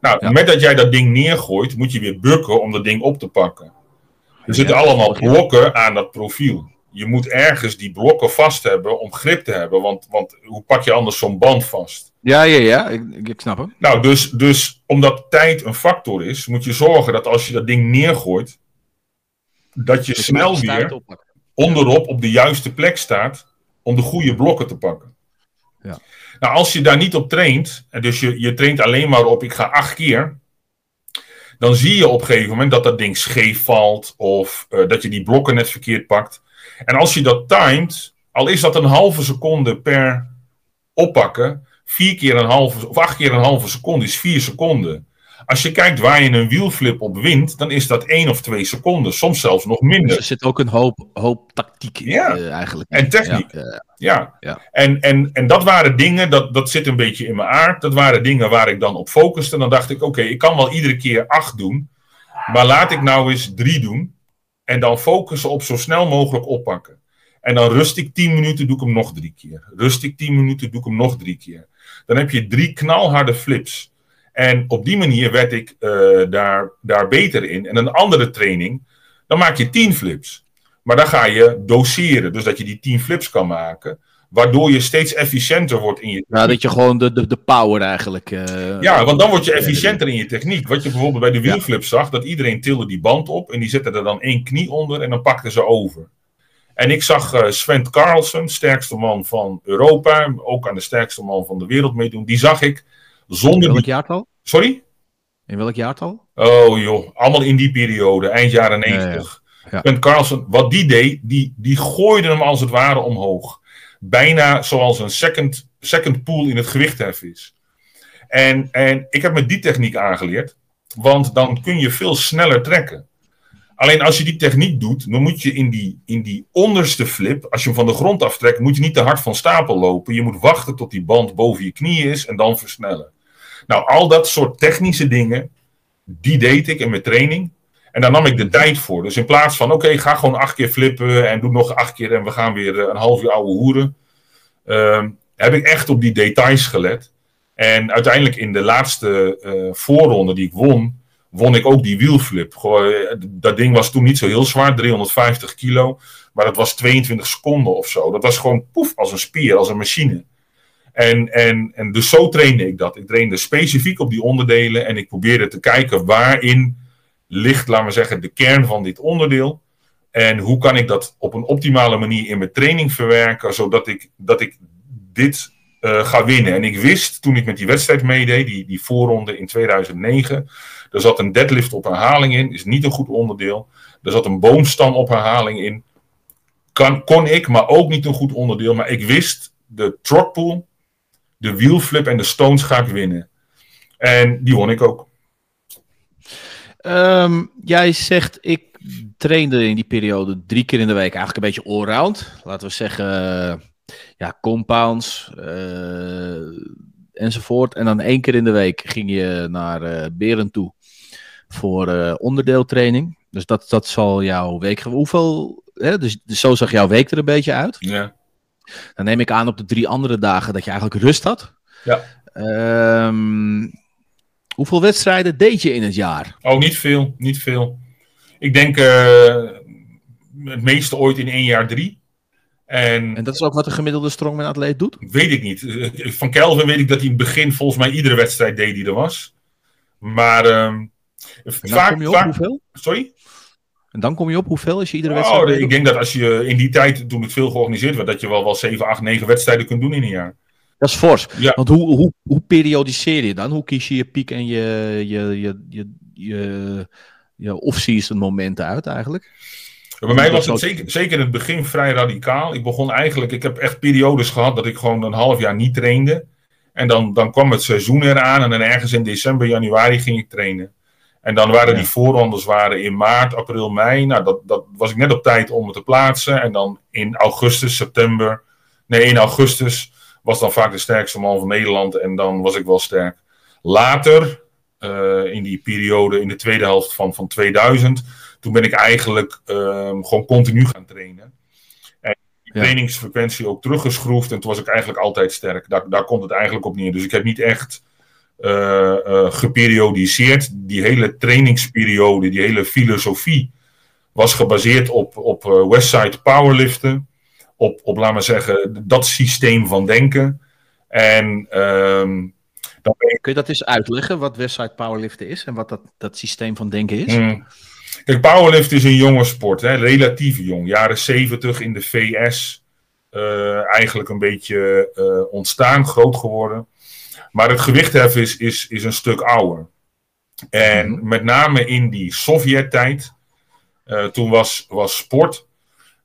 Nou, met dat jij dat ding neergooit, moet je weer bukken om dat ding op te pakken. Er zitten allemaal blokken aan dat profiel. Je moet ergens die blokken vast hebben om grip te hebben. Want, want hoe pak je anders zo'n band vast? Ja, ja, ja, ik, ik snap hem. Nou, dus, dus omdat tijd een factor is, moet je zorgen dat als je dat ding neergooit, dat je snel weer onderop op de juiste plek staat om de goede blokken te pakken. Ja. Nou, als je daar niet op traint, en dus je, je traint alleen maar op ik ga acht keer, dan zie je op een gegeven moment dat dat ding scheef valt of uh, dat je die blokken net verkeerd pakt. En als je dat timed, al is dat een halve seconde per oppakken, vier keer een halve, of acht keer een halve seconde is vier seconden. Als je kijkt waar je een wielflip op wint, dan is dat één of twee seconden, soms zelfs nog minder. Dus er zit ook een hoop, hoop tactiek in ja. Uh, eigenlijk. En techniek. Ja, ja. ja. En, en, en dat waren dingen, dat, dat zit een beetje in mijn aard. Dat waren dingen waar ik dan op focuste. En dan dacht ik, oké, ik kan wel iedere keer acht doen. Maar laat ik nou eens drie doen. En dan focussen op zo snel mogelijk oppakken. En dan rust ik tien minuten, doe ik hem nog drie keer. Rust ik tien minuten, doe ik hem nog drie keer. Dan heb je drie knalharde flips. En op die manier werd ik uh, daar, daar beter in. En een andere training, dan maak je 10 flips. Maar dan ga je doseren, dus dat je die 10 flips kan maken. Waardoor je steeds efficiënter wordt in je techniek. Ja, dat je gewoon de, de, de power eigenlijk... Uh, ja, want dan word je efficiënter in je techniek. Wat je bijvoorbeeld bij de wielflips zag, dat iedereen tilde die band op. En die zette er dan één knie onder en dan pakten ze over. En ik zag uh, Sven Carlsen, sterkste man van Europa, ook aan de sterkste man van de wereld meedoen. Die zag ik zonder in welk jaartal? Sorry? In welk jaartal? Oh joh, allemaal in die periode, eind jaren 90. Ja, ja. Carlsen, wat die deed, die, die gooide hem als het ware omhoog. Bijna zoals een second, second pool in het gewichthef is. En, en ik heb me die techniek aangeleerd, want dan kun je veel sneller trekken. Alleen als je die techniek doet, dan moet je in die, in die onderste flip, als je hem van de grond aftrekt, moet je niet te hard van stapel lopen. Je moet wachten tot die band boven je knieën is en dan versnellen. Nou, al dat soort technische dingen, die deed ik in mijn training. En daar nam ik de tijd voor. Dus in plaats van, oké, ga gewoon acht keer flippen en doe nog acht keer en we gaan weer eh, een half uur oude hoeren. Uh, heb ik echt op die details gelet. En uiteindelijk in de laatste uh, voorronde die ik won, won ik ook die wielflip. Eh, dat ding was toen niet zo heel zwaar, 350 kilo. Maar dat was 22 seconden of zo. Dat was gewoon poef, als een spier, als een machine. En, en, en dus zo trainde ik dat. Ik trainde specifiek op die onderdelen en ik probeerde te kijken waarin ligt, laten we zeggen, de kern van dit onderdeel. En hoe kan ik dat op een optimale manier in mijn training verwerken, zodat ik, dat ik dit uh, ga winnen. En ik wist toen ik met die wedstrijd meedeed, die, die voorronde in 2009, er zat een deadlift op herhaling in, is niet een goed onderdeel. Er zat een boomstam op herhaling in. Kan, kon ik, maar ook niet een goed onderdeel. Maar ik wist, de trotpool, de wheelflip en de stones ga ik winnen. En die won ik ook. Um, jij zegt, ik trainde in die periode drie keer in de week eigenlijk een beetje allround. Laten we zeggen, ja, compounds uh, enzovoort. En dan één keer in de week ging je naar uh, Beren toe voor uh, onderdeeltraining. Dus dat, dat zal jouw week... Hoeveel... Hè? Dus, dus zo zag jouw week er een beetje uit. Ja. Dan neem ik aan op de drie andere dagen dat je eigenlijk rust had. Ja. Um, hoeveel wedstrijden deed je in het jaar? Oh, niet veel. Niet veel. Ik denk uh, het meeste ooit in één jaar drie. En, En dat is ook wat de gemiddelde strongman-atleet doet? weet ik niet. Eh, Van Kelvin weet ik dat hij in het begin volgens mij iedere wedstrijd deed die er was. Maar ehm, vaak, kom je op vaak- hoeveel? Sorry? En dan kom je op hoeveel als je iedere wedstrijd Oh, ik denk dat als je in die tijd, toen het veel georganiseerd werd, dat je wel, wel 7, 8, 9 wedstrijden kunt doen in een jaar. Dat is fors. Ja. Want hoe, hoe, hoe periodiseer je dan? Hoe kies je je piek en je, je, je, je, je, je off-season momenten uit eigenlijk? Bij mij was het zeker, zeker in het begin vrij radicaal. Ik begon eigenlijk, ik heb echt periodes gehad dat ik gewoon een half jaar niet trainde. En dan, dan kwam het seizoen eraan en dan ergens in december, januari ging ik trainen. En dan waren die voorrondes waren in maart, april, mei. Nou, dat, dat was ik net op tijd om het te plaatsen. En dan in augustus, september. Nee, in augustus was dan vaak de sterkste man van Nederland. En dan was ik wel sterk. Later, eh, in die periode, in de tweede helft van, van 2000, toen ben ik eigenlijk ehm, gewoon continu gaan trainen. En die Ja. trainingsfrequentie ook teruggeschroefd. En toen was ik eigenlijk altijd sterk. Daar, daar komt het eigenlijk op neer. Dus ik heb niet echt geperiodiseerd. Die hele trainingsperiode, die hele filosofie was gebaseerd op, op eh, Westside powerliften. Op, op, laat maar zeggen, dat systeem van denken. En ehm, dan Kun je dat eens uitleggen, wat Westside Powerliften is en wat dat, dat systeem van denken is? Kijk, powerlift is een jonge sport, hè? relatief jong. Jaren 70 in de VS. eh, eigenlijk een beetje eh, ontstaan, groot geworden. Maar het gewichtheffen is, is, is een stuk ouder. En Mhm. met name in die Sovjet-tijd, eh, toen was, was sport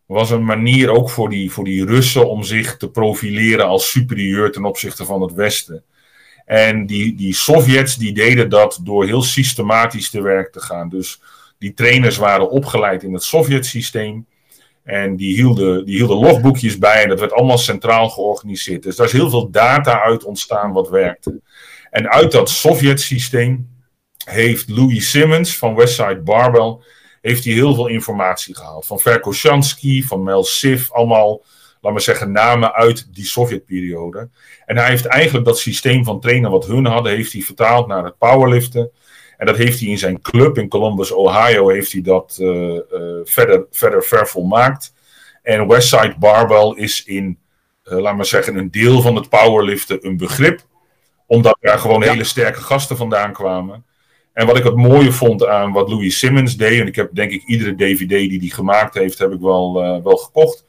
was een manier ook voor die, voor die Russen om zich te profileren als superieur ten opzichte van het Westen. En die, die Sovjets die deden dat door heel systematisch te werk te gaan. Dus die trainers waren opgeleid in het Sovjet-systeem. En die hielden, die hielden logboekjes bij en dat werd allemaal centraal georganiseerd. Dus daar is heel veel data uit ontstaan wat werkte. En uit dat Sovjet-systeem heeft Louis Simmons van Westside Barbell heeft hij heel veel informatie gehaald. Van Verkoshansky, van Mel Sif, allemaal, laat maar zeggen, namen uit die Sovjetperiode. En hij heeft eigenlijk dat systeem van trainen wat hun hadden, heeft hij vertaald naar het powerliften. En dat heeft hij in zijn club in Columbus, Ohio, heeft hij dat eh, verder, verder vervolmaakt. En Westside Barbell is in, eh, laat maar zeggen, een deel van het powerliften een begrip. Omdat daar gewoon Ja. hele sterke gasten vandaan kwamen. En wat ik het mooie vond aan wat Louis Simmons deed, en ik heb denk ik iedere DVD die hij gemaakt heeft, heb ik wel, wel gekocht,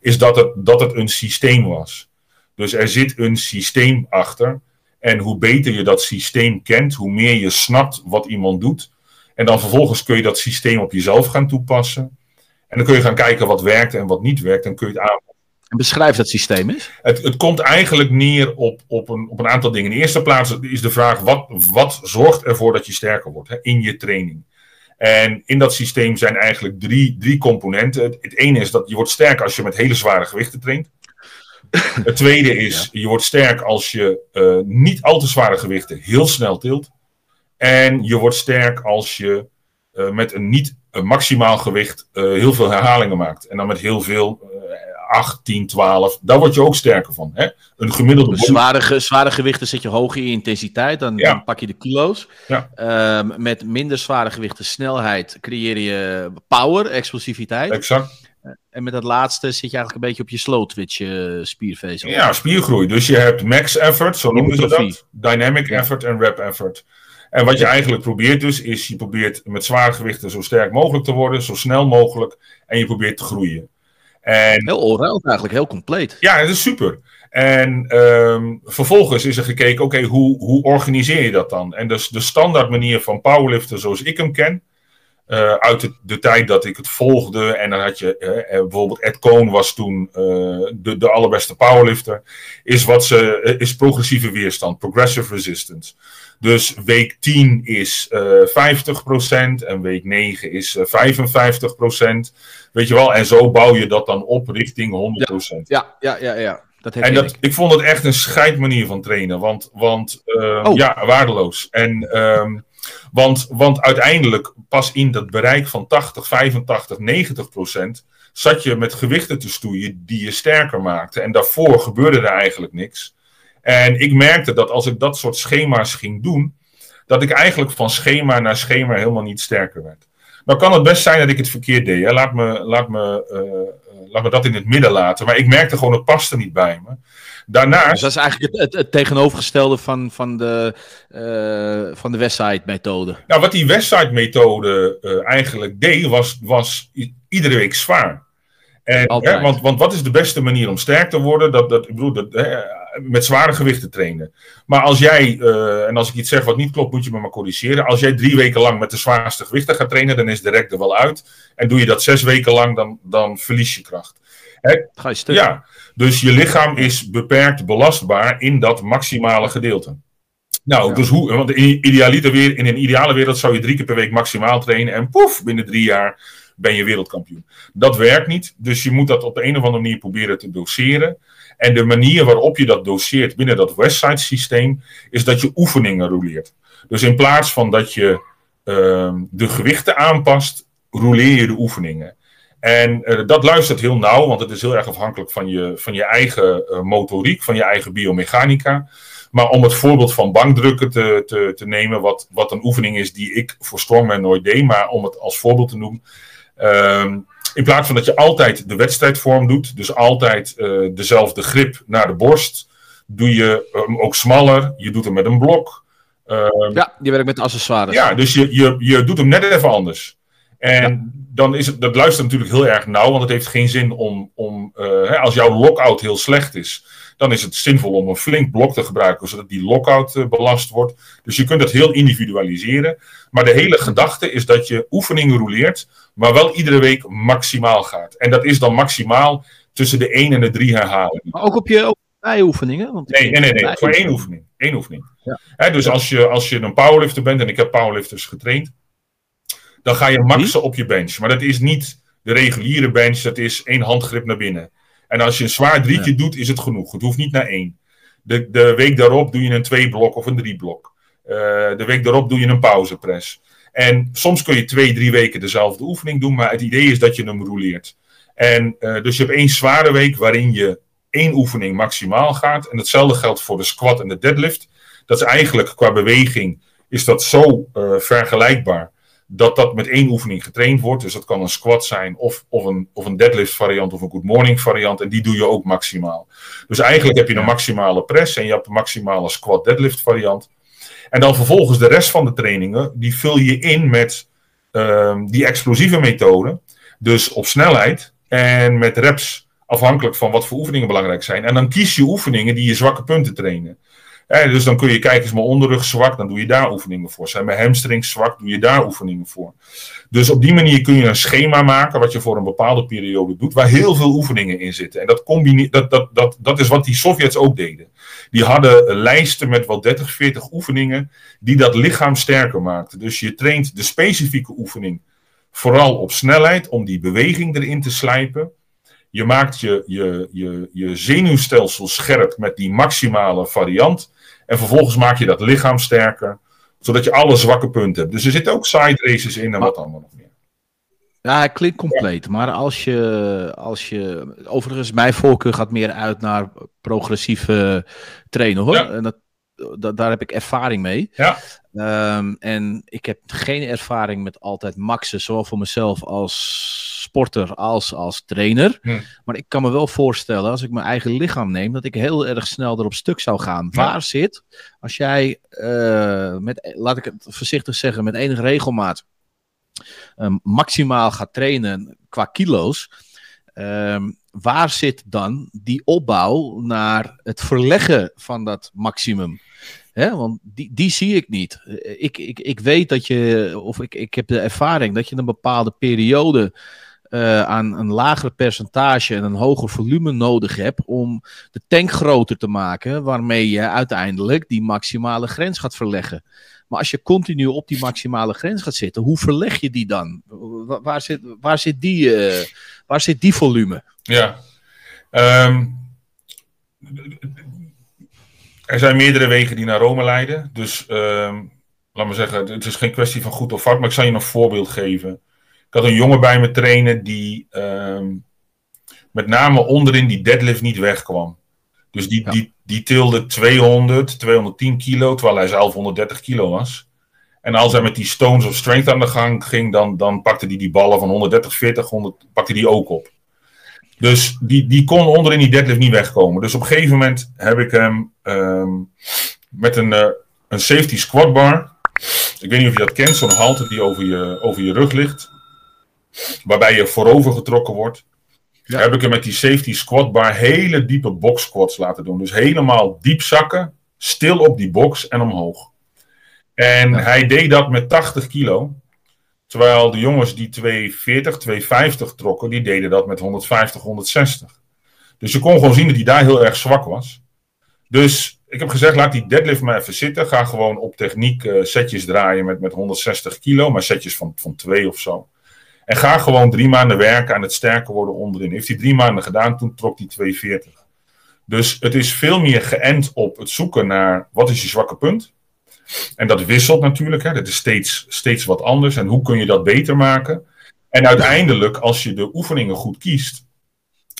is dat het, dat het een systeem was. Dus er zit een systeem achter. En hoe beter je dat systeem kent, hoe meer je snapt wat iemand doet. En dan vervolgens kun je dat systeem op jezelf gaan toepassen. En dan kun je gaan kijken wat werkt en wat niet werkt. Dan kun je het aan. En beschrijf dat systeem eens. Het, het komt eigenlijk neer op, op, een, op een aantal dingen. In de eerste plaats is de vraag: wat, wat zorgt ervoor dat je sterker wordt hè, in je training? En in dat systeem zijn eigenlijk drie, drie componenten. Het, het ene is dat je wordt sterk als je met hele zware gewichten traint. Het tweede is, je wordt sterk als je eh, niet al te zware gewichten heel snel tilt. En je wordt sterk als je eh, met een niet een maximaal gewicht eh, heel veel herhalingen maakt. En dan met heel veel, eh 8, 10, 12. Daar word je ook sterker van. Hè? Een gemiddelde body- zware, zware gewichten zit je hoog in intensiteit, dan, Ja. dan pak je de kilo's. Ja. Ehm, met minder zware gewichten snelheid creëer je power, explosiviteit. Exact. En met dat laatste zit je eigenlijk een beetje op je slow twitch eh, spiervezel. Ja, spiergroei. Dus je hebt max effort, zo noemen ze dat. Dynamic effort en rep effort. En wat je eigenlijk probeert dus, is je probeert met zware gewichten zo sterk mogelijk te worden, zo snel mogelijk. En je probeert te groeien. En Heel allround eigenlijk, heel compleet. ja, het is super. En ehm, vervolgens is er gekeken, oké, hoe, hoe organiseer je dat dan? En dus de standaard manier van powerliften zoals ik hem ken, eh, uit de, de tijd dat ik het volgde, en dan had je eh, eh, bijvoorbeeld Ed Cohn was toen de, de allerbeste powerlifter, is, wat ze, is progressieve weerstand, progressive resistance. Dus week 10 is eh 50% en week 9 is eh 55%. Weet je wel, en zo bouw je dat dan op richting 100%. Ja, ja, ja, ja. Dat En dat, ik. ik vond het echt een scheidmanier van trainen. Want, want eh, Oh. ja, waardeloos. En, ehm, want, want uiteindelijk, pas in dat bereik van 80, 85, 90 procent, zat je met gewichten te stoeien die je sterker maakten. En daarvoor gebeurde er eigenlijk niks. En ik merkte dat als ik dat soort schema's ging doen, dat ik eigenlijk van schema naar schema helemaal niet sterker werd. Nou kan het best zijn dat ik het verkeerd deed. Laat, me, laat, me, eh, eh, laat me dat in het midden laten. Maar ik merkte gewoon, het paste niet bij me. Daarnaast... Dus dat is eigenlijk het, het, tegenovergestelde van, van de, uh, van de Westside-methode. Nou, wat die Westside-methode uh, eigenlijk deed, was, was iedere week zwaar. En, hè, want, want wat is de beste manier om sterk te worden? Dat, dat, ik bedoel, dat, hè, met zware gewichten trainen. Maar als jij, uh, en als ik iets zeg wat niet klopt, moet je me maar corrigeren. Als jij drie weken lang met de zwaarste gewichten gaat trainen, dan is de rek er wel uit. En doe je dat zes weken lang, dan, dan verlies je kracht. Hè? Ga je stuk. Ja, dus je lichaam is beperkt belastbaar in dat maximale gedeelte. Nou, dus hoe, want in, idealiter weer, in een ideale wereld zou je drie keer per week maximaal trainen en poef, binnen drie jaar ben je wereldkampioen. Dat werkt niet, dus je moet dat op de een of andere manier proberen te doseren. En de manier waarop je dat doseert binnen dat Westside systeem, is dat je oefeningen roleert. Dus in plaats van dat je uh, de gewichten aanpast, roleer je de oefeningen. En uh, dat luistert heel nauw, want het is heel erg afhankelijk van je, van je eigen uh, motoriek, van je eigen biomechanica. Maar om het voorbeeld van bankdrukken te, te, te nemen, wat, wat een oefening is die ik voor Strongman nooit deed, maar om het als voorbeeld te noemen. Ehm, in plaats van dat je altijd de wedstrijdvorm doet, dus altijd uh, dezelfde grip naar de borst, doe je hem ook smaller. Je doet hem met een blok. Uh, ja, je werkt met accessoires. Ja, dus je, je, je doet hem net even anders. En ja. dan is het, dat luistert natuurlijk heel erg nauw, want het heeft geen zin om, om uh, hè, als jouw lockout heel slecht is, dan is het zinvol om een flink blok te gebruiken, zodat die lockout uh, belast wordt. Dus je kunt het heel individualiseren. Maar de hele gedachte is dat je oefeningen roleert, maar wel iedere week maximaal gaat. En dat is dan maximaal tussen de 1 en de 3 herhalingen. Maar ook op je oefeningen? Want nee, nee, nee, nee, voor één oefening. Eén oefening. Ja. He, dus als je, als je een powerlifter bent, en ik heb powerlifters getraind, dan ga je maxen op je bench. Maar dat is niet de reguliere bench, dat is één handgrip naar binnen. En als je een zwaar drietje ja. doet, is het genoeg. Het hoeft niet naar één. De, de week daarop doe je een twee blok of een drie blok. Uh, de week daarop doe je een pauzepress. En soms kun je twee, drie weken dezelfde oefening doen, maar het idee is dat je hem roleert. En uh, dus je hebt één zware week waarin je één oefening maximaal gaat. En hetzelfde geldt voor de squat en de deadlift. Dat is eigenlijk qua beweging is dat zo uh, vergelijkbaar dat dat met één oefening getraind wordt. Dus dat kan een squat zijn of, of, een, of een deadlift variant of een good morning variant. En die doe je ook maximaal. Dus eigenlijk heb je een maximale press en je hebt een maximale squat deadlift variant. En dan vervolgens de rest van de trainingen, die vul je in met uh, die explosieve methode. Dus op snelheid en met reps, afhankelijk van wat voor oefeningen belangrijk zijn. En dan kies je oefeningen die je zwakke punten trainen. Dus dan kun je kijken, is mijn onderrug zwak, dan doe je daar oefeningen voor. Zijn mijn hamstrings zwak, doe je daar oefeningen voor. Dus op die manier kun je een schema maken, wat je voor een bepaalde periode doet, waar heel veel oefeningen in zitten. En dat, dat, dat, dat, dat is wat die Sovjets ook deden. Die hadden lijsten met wel 30, 40 oefeningen, die dat lichaam sterker maakten. Dus je traint de specifieke oefening vooral op snelheid, om die beweging erin te slijpen. Je maakt je, je, je, je zenuwstelsel scherp met die maximale variant. En vervolgens maak je dat lichaam sterker, zodat je alle zwakke punten hebt. Dus er zitten ook side races in en wat allemaal nog meer. Ja, hij klinkt compleet. Ja. Maar als je, als je. Overigens, mijn voorkeur gaat meer uit naar progressieve trainen hoor. Ja. En dat, daar heb ik ervaring mee. Ja. Um, en ik heb geen ervaring met altijd maxen, zowel voor mezelf als sporter als als trainer. Hm. Maar ik kan me wel voorstellen, als ik mijn eigen lichaam neem, dat ik heel erg snel erop stuk zou gaan. Ja. Waar zit, als jij uh, met, laat ik het voorzichtig zeggen, met enige regelmaat um, maximaal gaat trainen qua kilo's. Um, waar zit dan die opbouw naar het verleggen van dat maximum? Want die, die zie ik niet. Ik, ik, ik weet dat je, of ik, ik heb de ervaring dat je een bepaalde periode uh, aan een lager percentage en een hoger volume nodig hebt om de tank groter te maken, waarmee je uiteindelijk die maximale grens gaat verleggen. Maar als je continu op die maximale grens gaat zitten, hoe verleg je die dan? Waar, zit, waar, zit, die, uh, waar zit die volume? Ja. Um, er zijn meerdere wegen die naar Rome leiden. Dus um, laat maar zeggen, het is geen kwestie van goed of fout, maar ik zal je een voorbeeld geven. Ik had een jongen bij me trainen die um, met name onderin die deadlift niet wegkwam. Dus die, ja. die, die tilde 200, 210 kilo, terwijl hij zelf 130 kilo was. En als hij met die stones of strength aan de gang ging, dan, dan pakte hij die ballen van 130, 40, 100, pakte die ook op. Dus die, die kon onderin die deadlift niet wegkomen. Dus op een gegeven moment heb ik hem ehm, met een, uh, een safety squat bar. Ik weet niet of je dat kent, zo'n halte die over je, over je rug ligt. Waarbij je voorover getrokken wordt. Ja. Heb ik hem met die safety squat bar hele diepe box squats laten doen. Dus helemaal diep zakken, stil op die box en omhoog. En hij deed dat met 80 kilo. Terwijl de jongens die 240, 250 trokken, die deden dat met 150, 160. Dus je kon gewoon zien dat hij daar heel erg zwak was. Dus ik heb gezegd, laat die deadlift maar even zitten. Ga gewoon op techniek uh, setjes draaien met, met 160 kilo, maar setjes van, van 2 of zo. En ga gewoon drie maanden werken aan het sterker worden onderin. Heeft hij drie maanden gedaan, toen trok hij 240. Dus het is veel meer geënt op het zoeken naar wat is je zwakke punt. En dat wisselt natuurlijk. Hè. Dat is steeds, steeds wat anders. En hoe kun je dat beter maken? En uiteindelijk, als je de oefeningen goed kiest,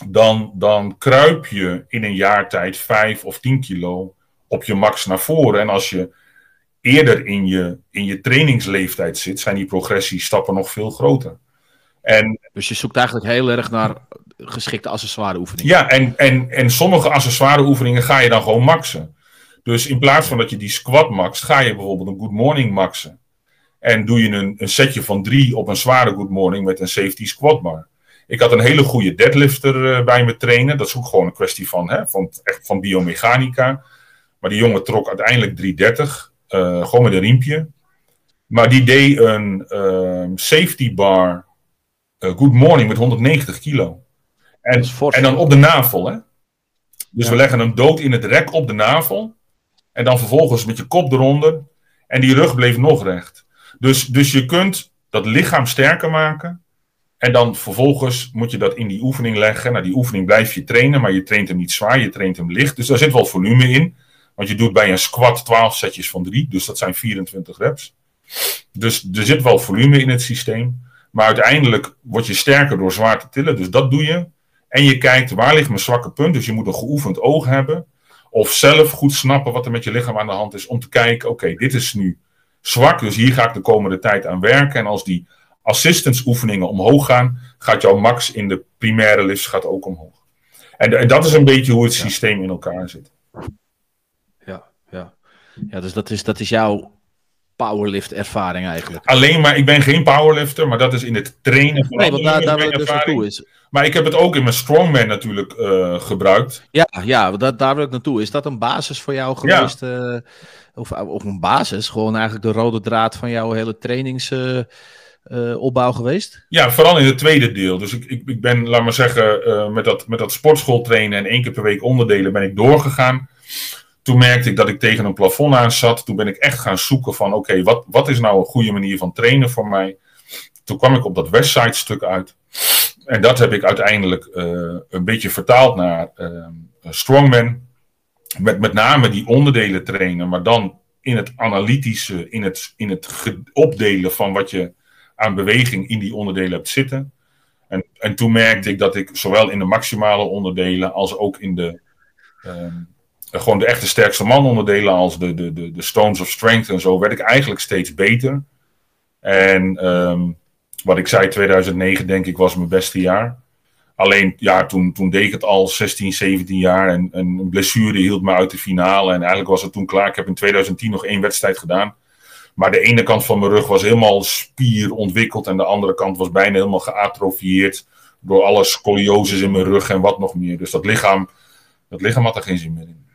dan, dan kruip je in een jaar tijd 5 of 10 kilo op je max naar voren. En als je eerder in je, in je trainingsleeftijd zit, zijn die progressiestappen nog veel groter. En, dus je zoekt eigenlijk heel erg naar geschikte accessoire oefeningen. Ja, en, en, en sommige accessoire oefeningen ga je dan gewoon maxen. Dus in plaats van dat je die squat maxt, ga je bijvoorbeeld een good morning maxen. En doe je een, een setje van drie op een zware good morning met een safety squat bar. Ik had een hele goede deadlifter uh, bij me trainen. Dat is ook gewoon een kwestie van, hè, van, echt van biomechanica. Maar die jongen trok uiteindelijk 330. Uh, eh, gewoon met een riempje. Maar die deed een uh, safety bar good morning met 190 kilo. En, en dan op de navel. Hè? Dus we leggen hem dood in het rek op de navel. En dan vervolgens met je kop eronder. En die rug bleef nog recht. Dus, dus je kunt dat lichaam sterker maken. En dan vervolgens moet je dat in die oefening leggen. Nou, die oefening blijf je trainen, maar je traint hem niet zwaar, je traint hem licht. Dus daar zit wel volume in. Want je doet bij een squat 12 setjes van 3, dus dat zijn 24 reps. Dus er zit wel volume in het systeem. Maar uiteindelijk word je sterker door zwaar te tillen, dus dat doe je. En je kijkt waar ligt mijn zwakke punt, dus je moet een geoefend oog hebben. Of zelf goed snappen wat er met je lichaam aan de hand is. Om te kijken, oké, dit is nu zwak. Dus hier ga ik de komende tijd aan werken. En als die assistance oefeningen omhoog gaan, gaat jouw max in de primaire lifts gaat ook omhoog. En, en dat is een beetje hoe het systeem in elkaar zit. Ja, ja. ja dus dat is, dat is jouw powerlift ervaring eigenlijk. Alleen maar, ik ben geen powerlifter, maar dat is in het trainen van Nee, want daar, daar dus naartoe is. Maar ik heb het ook in mijn strongman natuurlijk uh, gebruikt. Ja, ja dat, daar wil ik naartoe. Is dat een basis voor jou geweest? Ja. Uh, of, of een basis? Gewoon eigenlijk de rode draad van jouw hele trainingsopbouw uh, geweest? Ja, vooral in het tweede deel. Dus ik, ik, ik ben, laat maar zeggen, met, dat, met dat sportschool trainen en één keer per week onderdelen ben ik doorgegaan toen merkte ik dat ik tegen een plafond aan zat. Toen ben ik echt gaan zoeken van oké, wat, wat is nou een goede manier van trainen voor mij? Toen kwam ik op dat Westside stuk uit. En dat heb ik uiteindelijk uh, een beetje vertaald naar uh, Strongman. Met met name die onderdelen trainen, maar dan in het analytische, in het, in het opdelen van wat je aan beweging in die onderdelen hebt zitten. En, en toen merkte ik dat ik zowel in de maximale onderdelen als ook in de, uh, gewoon de echte sterkste man onderdelen als de, de, de, de Stones of Strength en zo, werd ik eigenlijk steeds beter. En um, wat ik zei, 2009 denk ik was mijn beste jaar. Alleen, ja, toen, toen deed ik het al 16, 17 jaar en, en een blessure hield me uit de finale. En eigenlijk was het toen klaar. Ik heb in 2010 nog één wedstrijd gedaan. Maar de ene kant van mijn rug was helemaal spier ontwikkeld en de andere kant was bijna helemaal geatrofieerd door alle scolioses in mijn rug en wat nog meer. Dus dat lichaam, dat lichaam had er geen zin meer in.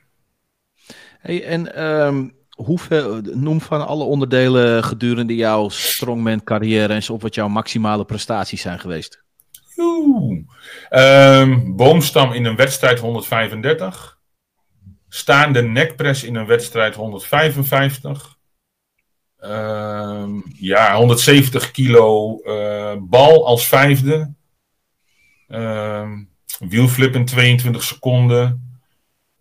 Hey, en um, hoeveel, noem van alle onderdelen gedurende jouw strongman carrière eens op wat jouw maximale prestaties zijn geweest. Um, boomstam in een wedstrijd 135. Staande nekpress in een wedstrijd 155. Um, ehm, ja, 170 kilo uh, bal als vijfde. Um, wielflip in 22 seconden.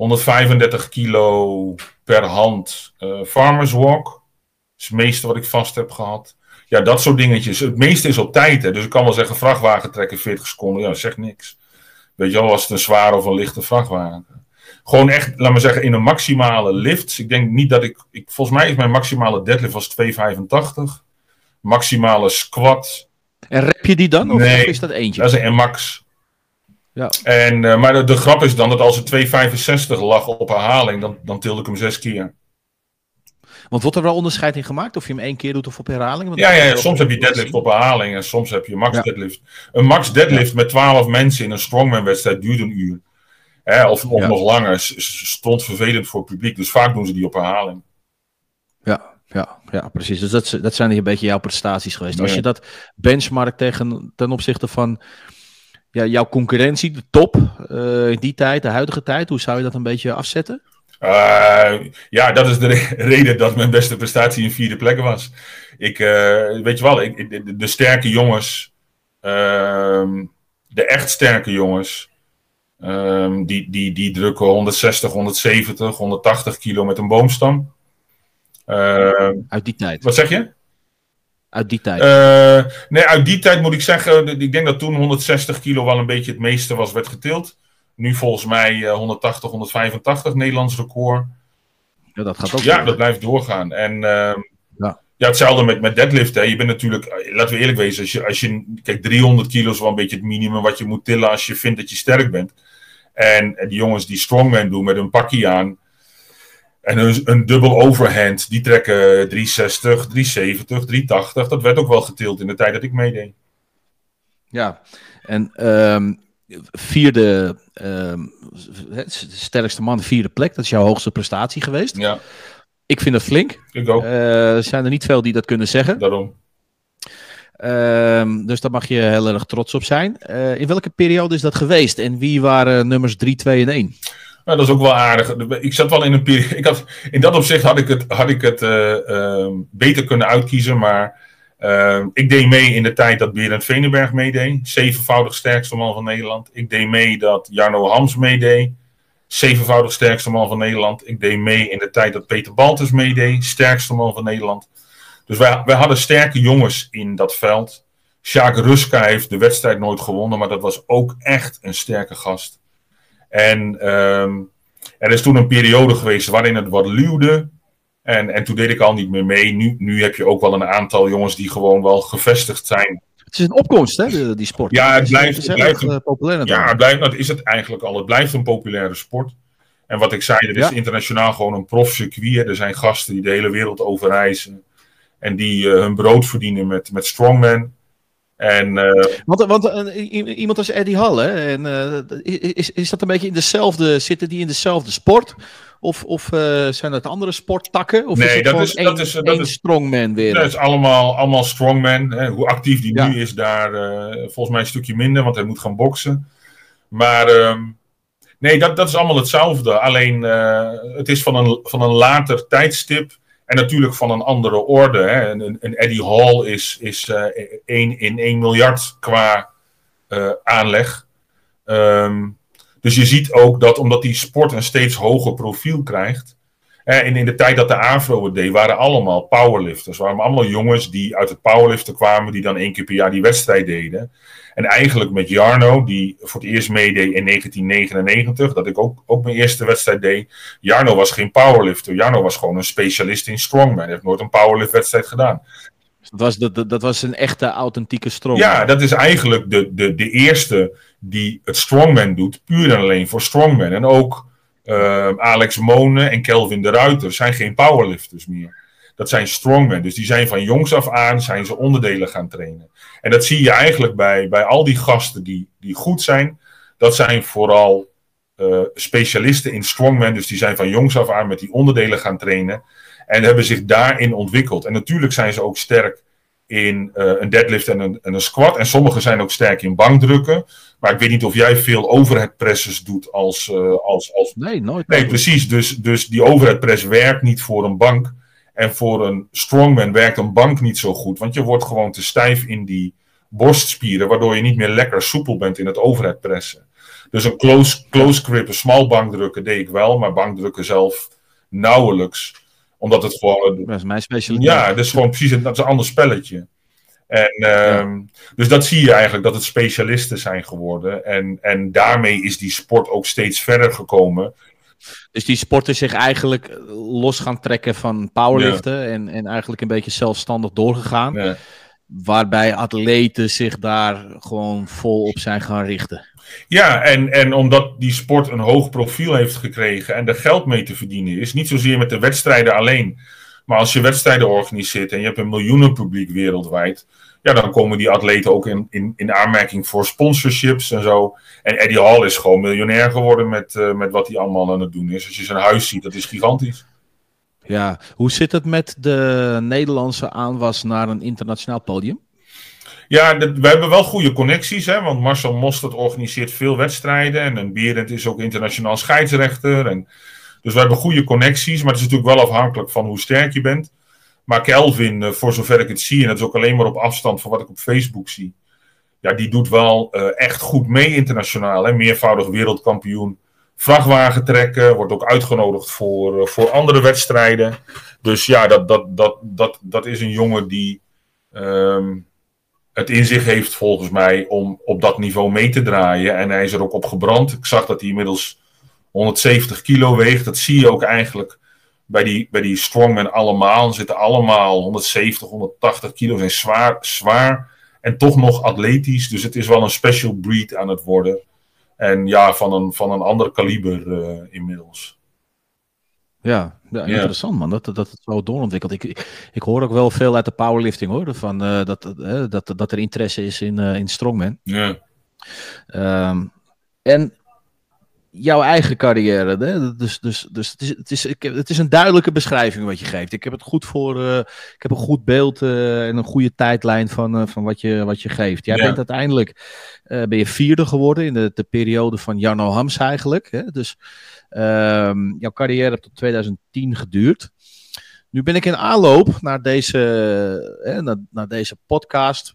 135 kilo per hand uh, farmers walk. Dat is het meeste wat ik vast heb gehad. Ja, dat soort dingetjes. Het meeste is op tijd. Hè. Dus ik kan wel zeggen vrachtwagen trekken 40 seconden. Ja, dat zegt niks. Weet je wel, was het een zware of een lichte vrachtwagen. Gewoon echt, laat maar zeggen, in een maximale lift. Ik denk niet dat ik, ik volgens mij is mijn maximale deadlift was 285. Maximale squat. En rep je die dan? Of nee, is dat eentje? Dat is een max. Ja. En, maar de, de, grap is dan dat als het 2,65 lag op herhaling, dan, dan tilde ik hem zes keer. Want wordt er wel onderscheid in gemaakt of je hem één keer doet of op herhaling? ja, ja, soms heb je deadlift op herhaling en soms heb je max deadlift. Een max deadlift met 12 mensen in een strongman wedstrijd duurt een uur. Hè, of, of nog langer. Stond vervelend voor het publiek. Dus vaak doen ze die op herhaling. Ja, ja, ja, precies. Dus dat, dat zijn een beetje jouw prestaties geweest. Als je dat benchmarkt tegen, ten opzichte van ja, jouw concurrentie, de top, uh, in die tijd, de huidige tijd, hoe zou je dat een beetje afzetten? Uh, ja, dat is de reden dat mijn beste prestatie een vierde plek was. Ik, uh, weet je wel, ik, de, de, sterke jongens, uh, de echt sterke jongens, ehm, die, die, die drukken 160, 170, 180 kilo met een boomstam. Ehm, uit die tijd. Wat zeg je? Uit die tijd? Uh, nee, uit die tijd moet ik zeggen, ik denk dat toen 160 kilo wel een beetje het meeste was, werd getild. Nu volgens mij 180, eh, 185 Nederlands record. Ja, dat gaat ook. Ja, dat blijft doorgaan. En uh, ja. ja, hetzelfde met, met deadlift. Hè. Je bent natuurlijk, eh, laten we eerlijk wezen, als je, als je, kijk, 300 kilo is wel een beetje het minimum wat je moet tillen als je vindt dat je sterk bent. En, en die jongens die strongman doen met een pakje aan, en een, een dubbel overhand, die trekken 360, 370, 380. Dat werd ook wel getild in de tijd dat ik meedeed. Ja, en um, vierde, um, sterkste man, vierde plek. Dat is jouw hoogste prestatie geweest. Ja. Ik vind dat flink. Ik ook. Uh, er zijn er niet veel die dat kunnen zeggen. Daarom. Um, dus daar mag je heel erg trots op zijn. Uh, in welke periode is dat geweest? En wie waren nummers 3, 2 en 1? Dat is ook wel aardig. Ik zat wel in een periode. Ik had, in dat opzicht had ik het, had ik het uh, uh, beter kunnen uitkiezen. Maar uh, ik deed mee in de tijd dat Berend Venenberg meedeed. Zevenvoudig sterkste man van Nederland. Ik deed mee dat Jarno Hams meedeed. Zevenvoudig sterkste man van Nederland. Ik deed mee in de tijd dat Peter Baltus meedeed. Sterkste man van Nederland. Dus wij, wij hadden sterke jongens in dat veld. Sjaak Ruska heeft de wedstrijd nooit gewonnen. Maar dat was ook echt een sterke gast. En um, er is toen een periode geweest waarin het wat luwde. En, en toen deed ik al niet meer mee. Nu, nu heb je ook wel een aantal jongens die gewoon wel gevestigd zijn. Het is een opkomst, hè, die sport. Ja, het blijft, het blijft een, populair. Ja, het blijft, dat is het eigenlijk al. Het blijft een populaire sport. En wat ik zei, er is internationaal gewoon een profcircuit. Er zijn gasten die de hele wereld overreizen. En die uh, hun brood verdienen met, met strongman. En, uh, want want uh, iemand als Eddie Hall, hè, en, uh, is, is dat een beetje in dezelfde, zitten die in dezelfde sport? Of, of zijn dat andere sporttakken? Of nee, is het dat, is, dat is dat is strongman weer. Dat is allemaal, allemaal strongman. Hè. Hoe actief die ja. nu is, daar volgens mij een stukje minder, want hij moet gaan boksen. Maar ehm, nee, dat, dat is allemaal hetzelfde. Alleen het is van een, van een later tijdstip en natuurlijk van een andere orde. Hè. Een, een Eddie Hall is, is uh, 1 in 1 miljard qua uh, aanleg. Um, dus je ziet ook dat omdat die sport een steeds hoger profiel krijgt. En in de tijd dat de Afro het deed, waren allemaal powerlifters. waren allemaal jongens die uit het powerliften kwamen, die dan één keer per jaar die wedstrijd deden. En eigenlijk met Jarno, die voor het eerst meedeed in 1999, dat ik ook, ook mijn eerste wedstrijd deed. Jarno was geen powerlifter. Jarno was gewoon een specialist in strongman. Hij heeft nooit een powerlift wedstrijd gedaan. Dat was, dat, dat was een echte authentieke strongman. Ja, dat is eigenlijk de, de, de eerste die het strongman doet, puur en alleen voor strongman. En ook uh, Alex Monen en Kelvin de Ruiter zijn geen powerlifters meer. Dat zijn strongmen. Dus die zijn van jongs af aan zijn ze onderdelen gaan trainen. En dat zie je eigenlijk bij, bij al die gasten die, die goed zijn. Dat zijn vooral uh, specialisten in strongman. Dus die zijn van jongs af aan met die onderdelen gaan trainen. En hebben zich daarin ontwikkeld. En natuurlijk zijn ze ook sterk in uh, een deadlift en een, en een squat. En sommigen zijn ook sterk in bankdrukken. Maar ik weet niet of jij veel overhead presses doet als... Uh, als, als... Nee, nooit. Nee, precies. Dus, dus die overhead press werkt niet voor een bank. En voor een strongman werkt een bank niet zo goed. Want je wordt gewoon te stijf in die borstspieren. Waardoor je niet meer lekker soepel bent in het overhead pressen. Dus een close, close grip, een small bankdrukken deed ik wel. Maar bankdrukken zelf nauwelijks omdat het gewoon. Dat is mijn specialiteit. Ja, dat is gewoon precies een, dat is een ander spelletje. En, ja. Ehm, dus dat zie je eigenlijk, dat het specialisten zijn geworden. En, en daarmee is die sport ook steeds verder gekomen. Dus die sporten zich eigenlijk los gaan trekken van powerliften. Ja. En, en eigenlijk een beetje zelfstandig doorgegaan. Ja. waarbij atleten zich daar gewoon vol op zijn gaan richten. Ja, en, en omdat die sport een hoog profiel heeft gekregen en er geld mee te verdienen is, niet zozeer met de wedstrijden alleen, maar als je wedstrijden organiseert en je hebt een miljoenen publiek wereldwijd, ja, dan komen die atleten ook in, in, in aanmerking voor sponsorships en zo. En Eddie Hall is gewoon miljonair geworden met, uh, met wat hij allemaal aan het doen is. Als je zijn huis ziet, dat is gigantisch. Ja, hoe zit het met de Nederlandse aanwas naar een internationaal podium? Ja, we hebben wel goede connecties, hè, want Marcel Mostert organiseert veel wedstrijden en een Berend is ook internationaal scheidsrechter. En, dus we hebben goede connecties, maar het is natuurlijk wel afhankelijk van hoe sterk je bent. Maar Kelvin, eh, voor zover ik het zie, en dat is ook alleen maar op afstand van wat ik op Facebook zie, ja, die doet wel uh, echt goed mee internationaal. Hè? Meervoudig wereldkampioen vrachtwagen trekken, wordt ook uitgenodigd voor, uh, voor andere wedstrijden. Dus ja, dat, dat, dat, dat, dat is een jongen die um, het in zich heeft volgens mij om op dat niveau mee te draaien. En hij is er ook op gebrand. Ik zag dat hij inmiddels 170 kilo weegt. Dat zie je ook eigenlijk bij die, bij die strongmen allemaal. Zitten allemaal 170, 180 kilo. Zijn zwaar, zwaar en toch nog atletisch. Dus het is wel een special breed aan het worden. En ja, van een, van een ander kaliber uh, inmiddels. Ja, ja, interessant man, dat, dat het zo doorontwikkelt. Ik, ik, ik, hoor ook wel veel uit de powerlifting hoor, van, uh, dat, uh, dat, dat er interesse is in, in strongman. Ja. Um, en jouw eigen carrière, hè? dus, dus, dus het, is, het, is, ik, het is een duidelijke beschrijving wat je geeft. Ik heb het goed voor, ik heb een goed beeld en een goede tijdlijn van, van wat, je, wat je geeft. Jij ja. bent uiteindelijk, ben je vierde geworden in de, de periode van Jarno Hams eigenlijk. Hè? Dus Um, jouw carrière heeft tot 2010 geduurd. Nu ben ik in aanloop naar deze, hè, naar, naar, deze podcast.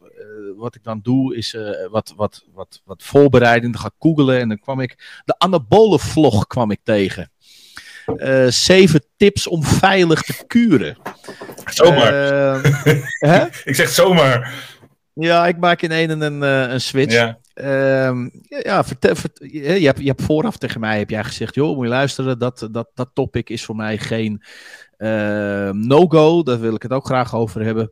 Wat ik dan doe is uh, wat, wat, wat, wat voorbereiding. Dan ga ik googlen en dan kwam ik de anabole vlog kwam ik tegen. Uh, zeven tips om veilig te kuren. Zomaar. Ehm, ik zeg zomaar. Ja, ik maak in een een, een switch. Ja. Um, ja, vertel, vertel, je, hebt, je hebt vooraf tegen mij heb jij gezegd, joh, moet je luisteren, dat, dat, dat topic is voor mij geen uh, no-go, daar wil ik het ook graag over hebben.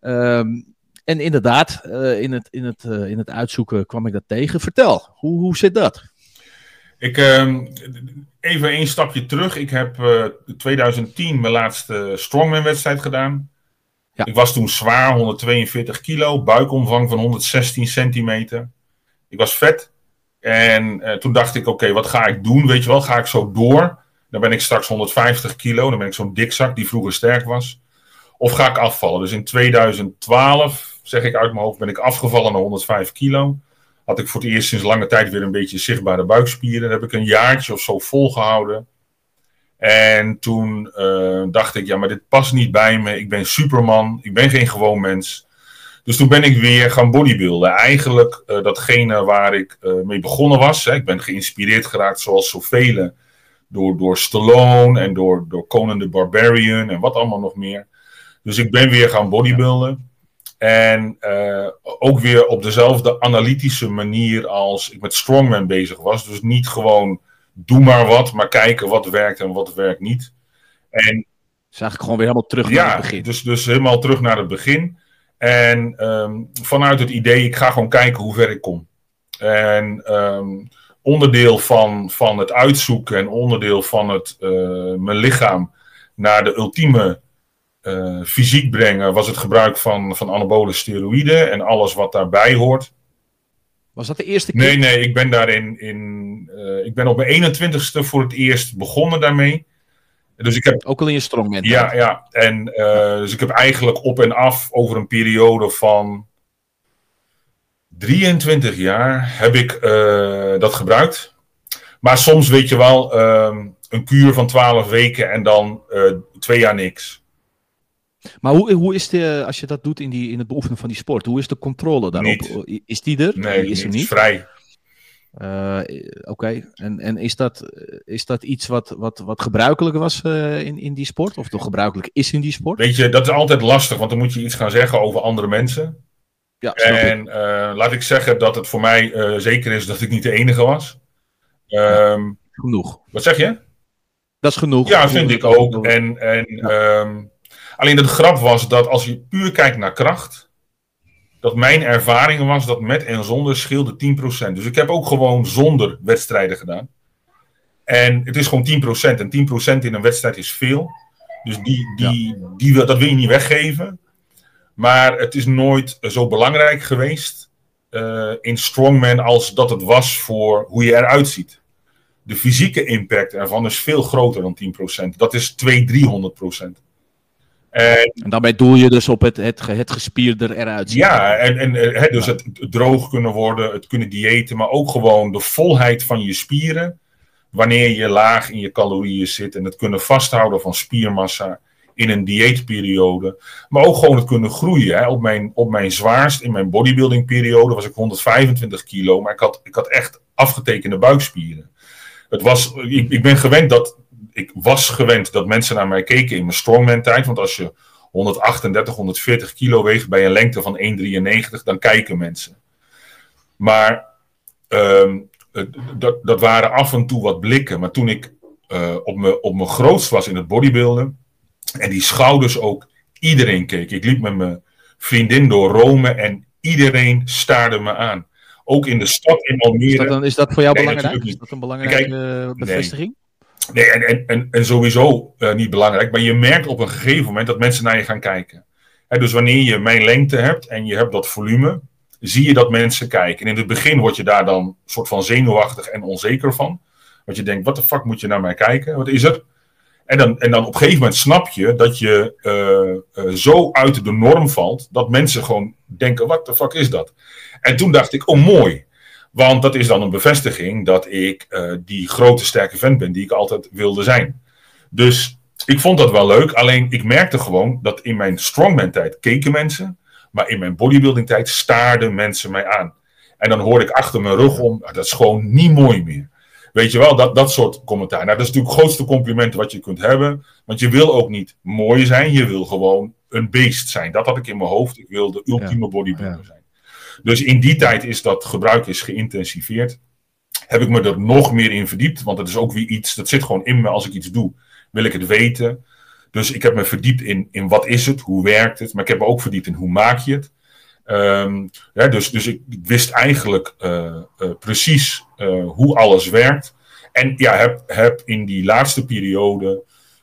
Um, en inderdaad, uh, in, het, in, het, uh, in het uitzoeken kwam ik dat tegen. Vertel, hoe, hoe zit dat? Ik, uh, even een stapje terug. Ik heb in 2010 mijn laatste strongman-wedstrijd gedaan. Ja. Ik was toen zwaar, 142 kilo, buikomvang van 116 centimeter. Ik was vet. En uh, toen dacht ik, oké, wat ga ik doen? Weet je wel, ga ik zo door? Dan ben ik straks 150 kilo, dan ben ik zo'n dikzak die vroeger sterk was. Of ga ik afvallen? Dus in 2012, zeg ik uit mijn hoofd, ben ik afgevallen naar 105 kilo. Had ik voor het eerst sinds lange tijd weer een beetje zichtbare buikspieren. Dat heb ik een jaartje of zo volgehouden. En toen uh, dacht ik, ja, maar dit past niet bij me. Ik ben superman, ik ben geen gewoon mens. Dus toen ben ik weer gaan bodybuilden. Eigenlijk uh, datgene waar ik uh, mee begonnen was. Hè. Ik ben geïnspireerd geraakt, zoals zoveel, door, door Stallone en door, door Conan the Barbarian en wat allemaal nog meer. Dus ik ben weer gaan bodybuilden. En uh, ook weer op dezelfde analytische manier als ik met Strongman bezig was. Dus niet gewoon doe maar wat, maar kijken wat werkt en wat werkt niet. En, dus eigenlijk gewoon weer helemaal terug ja, naar het begin. Dus, dus helemaal terug naar het begin. En um, vanuit het idee, ik ga gewoon kijken hoe ver ik kom. En um, onderdeel van, van het uitzoeken en onderdeel van het, uh, mijn lichaam naar de ultieme uh, fysiek brengen, was het gebruik van, van anabole steroïden en alles wat daarbij hoort. Was dat de eerste keer? Nee, nee, ik ben daarin in. Uh, ik ben op mijn 21ste voor het eerst begonnen daarmee. Dus ik heb, Ook al in je strongman. Ja, ja. En uh, dus ik heb eigenlijk op en af over een periode van 23 jaar heb ik dat gebruikt. Maar soms weet je wel, um, een kuur van 12 weken en dan twee jaar niks. Maar hoe, hoe is de, als je dat doet in, die, in het beoefenen van die sport, hoe is de controle daarop? Niet. Is die er? Nee, is niet. er niet. vrij. Uh, Oké, okay. en, en is, dat, is dat iets wat, wat, wat gebruikelijk was uh, in, in die sport? Of toch gebruikelijk is in die sport? Weet je, dat is altijd lastig, want dan moet je iets gaan zeggen over andere mensen. Ja, en uh, laat ik zeggen dat het voor mij zeker is dat ik niet de enige was. Um, genoeg. Wat zeg je? Dat is genoeg. Ja, vind ik ook. En, en ja. um, alleen de grap was dat als je puur kijkt naar kracht, dat mijn ervaring was dat met en zonder scheelde 10%. Dus ik heb ook gewoon zonder wedstrijden gedaan. En het is gewoon 10%. En 10% in een wedstrijd is veel. Dus die, die, die, dat wil je niet weggeven. Maar het is nooit zo belangrijk geweest uh, in strongman als dat het was voor hoe je eruit ziet. De fysieke impact ervan is veel groter dan 10%. Dat is 200, 300%. En, en daarbij doel je dus op het, het, het gespierder eruit zien. Ja, en, en eh, dus het droog kunnen worden, het kunnen diëten, maar ook gewoon de volheid van je spieren. Wanneer je laag in je calorieën zit en het kunnen vasthouden van spiermassa in een dieetperiode. Maar ook gewoon het kunnen groeien. Hè. Op, mijn, op mijn zwaarst, in mijn bodybuildingperiode, was ik 125 kilo, maar ik had, ik had echt afgetekende buikspieren. Het was, ik, ik ben gewend dat ik was gewend dat mensen naar mij keken in mijn strongman tijd. Want als je 138, 140 kilo weegt bij een lengte van 1,93, dan kijken mensen. Maar ehm, dat, dat waren af en toe wat blikken. Maar toen ik uh, op, me, op mijn grootst was in het bodybuilden. En die schouders ook, iedereen keek. Ik liep met mijn vriendin door Rome en iedereen staarde me aan. Ook in de stad in Almere. Is dat, dan, is dat voor jou belangrijk? Is dat een belangrijke bevestiging? Nee, en, en, en sowieso uh, niet belangrijk, maar je merkt op een gegeven moment dat mensen naar je gaan kijken. dus wanneer je mijn lengte hebt en je hebt dat volume, zie je dat mensen kijken. En in het begin word je daar dan soort van zenuwachtig en onzeker van. Want je denkt, wat de fuck moet je naar mij kijken? Wat is er? En dan, en dan op een gegeven moment snap je dat je uh, uh, zo uit de norm valt, dat mensen gewoon denken, wat de fuck is dat? En toen dacht ik, oh mooi. Want dat is dan een bevestiging dat ik uh, die grote sterke vent ben die ik altijd wilde zijn. Dus ik vond dat wel leuk. Alleen ik merkte gewoon dat in mijn strongman tijd keken mensen. Maar in mijn bodybuilding tijd staarden mensen mij aan. En dan hoorde ik achter mijn rug om, ah, dat is gewoon niet mooi meer. Weet je wel, dat, dat soort commentaar. Nou, dat is natuurlijk het grootste compliment wat je kunt hebben. Want je wil ook niet mooi zijn, je wil gewoon een beest zijn. Dat had ik in mijn hoofd. Ik wil de ultieme bodybuilder zijn. Dus in die tijd is dat gebruik is geïntensiveerd. Heb ik me er nog meer in verdiept, want dat is ook weer iets, dat zit gewoon in me als ik iets doe, wil ik het weten. Dus ik heb me verdiept in, in wat is het, hoe werkt het, maar ik heb me ook verdiept in hoe maak je het. Ja, dus, dus ik wist eigenlijk uh, uh, precies uh, hoe alles werkt. En ja, heb, heb in die laatste periode,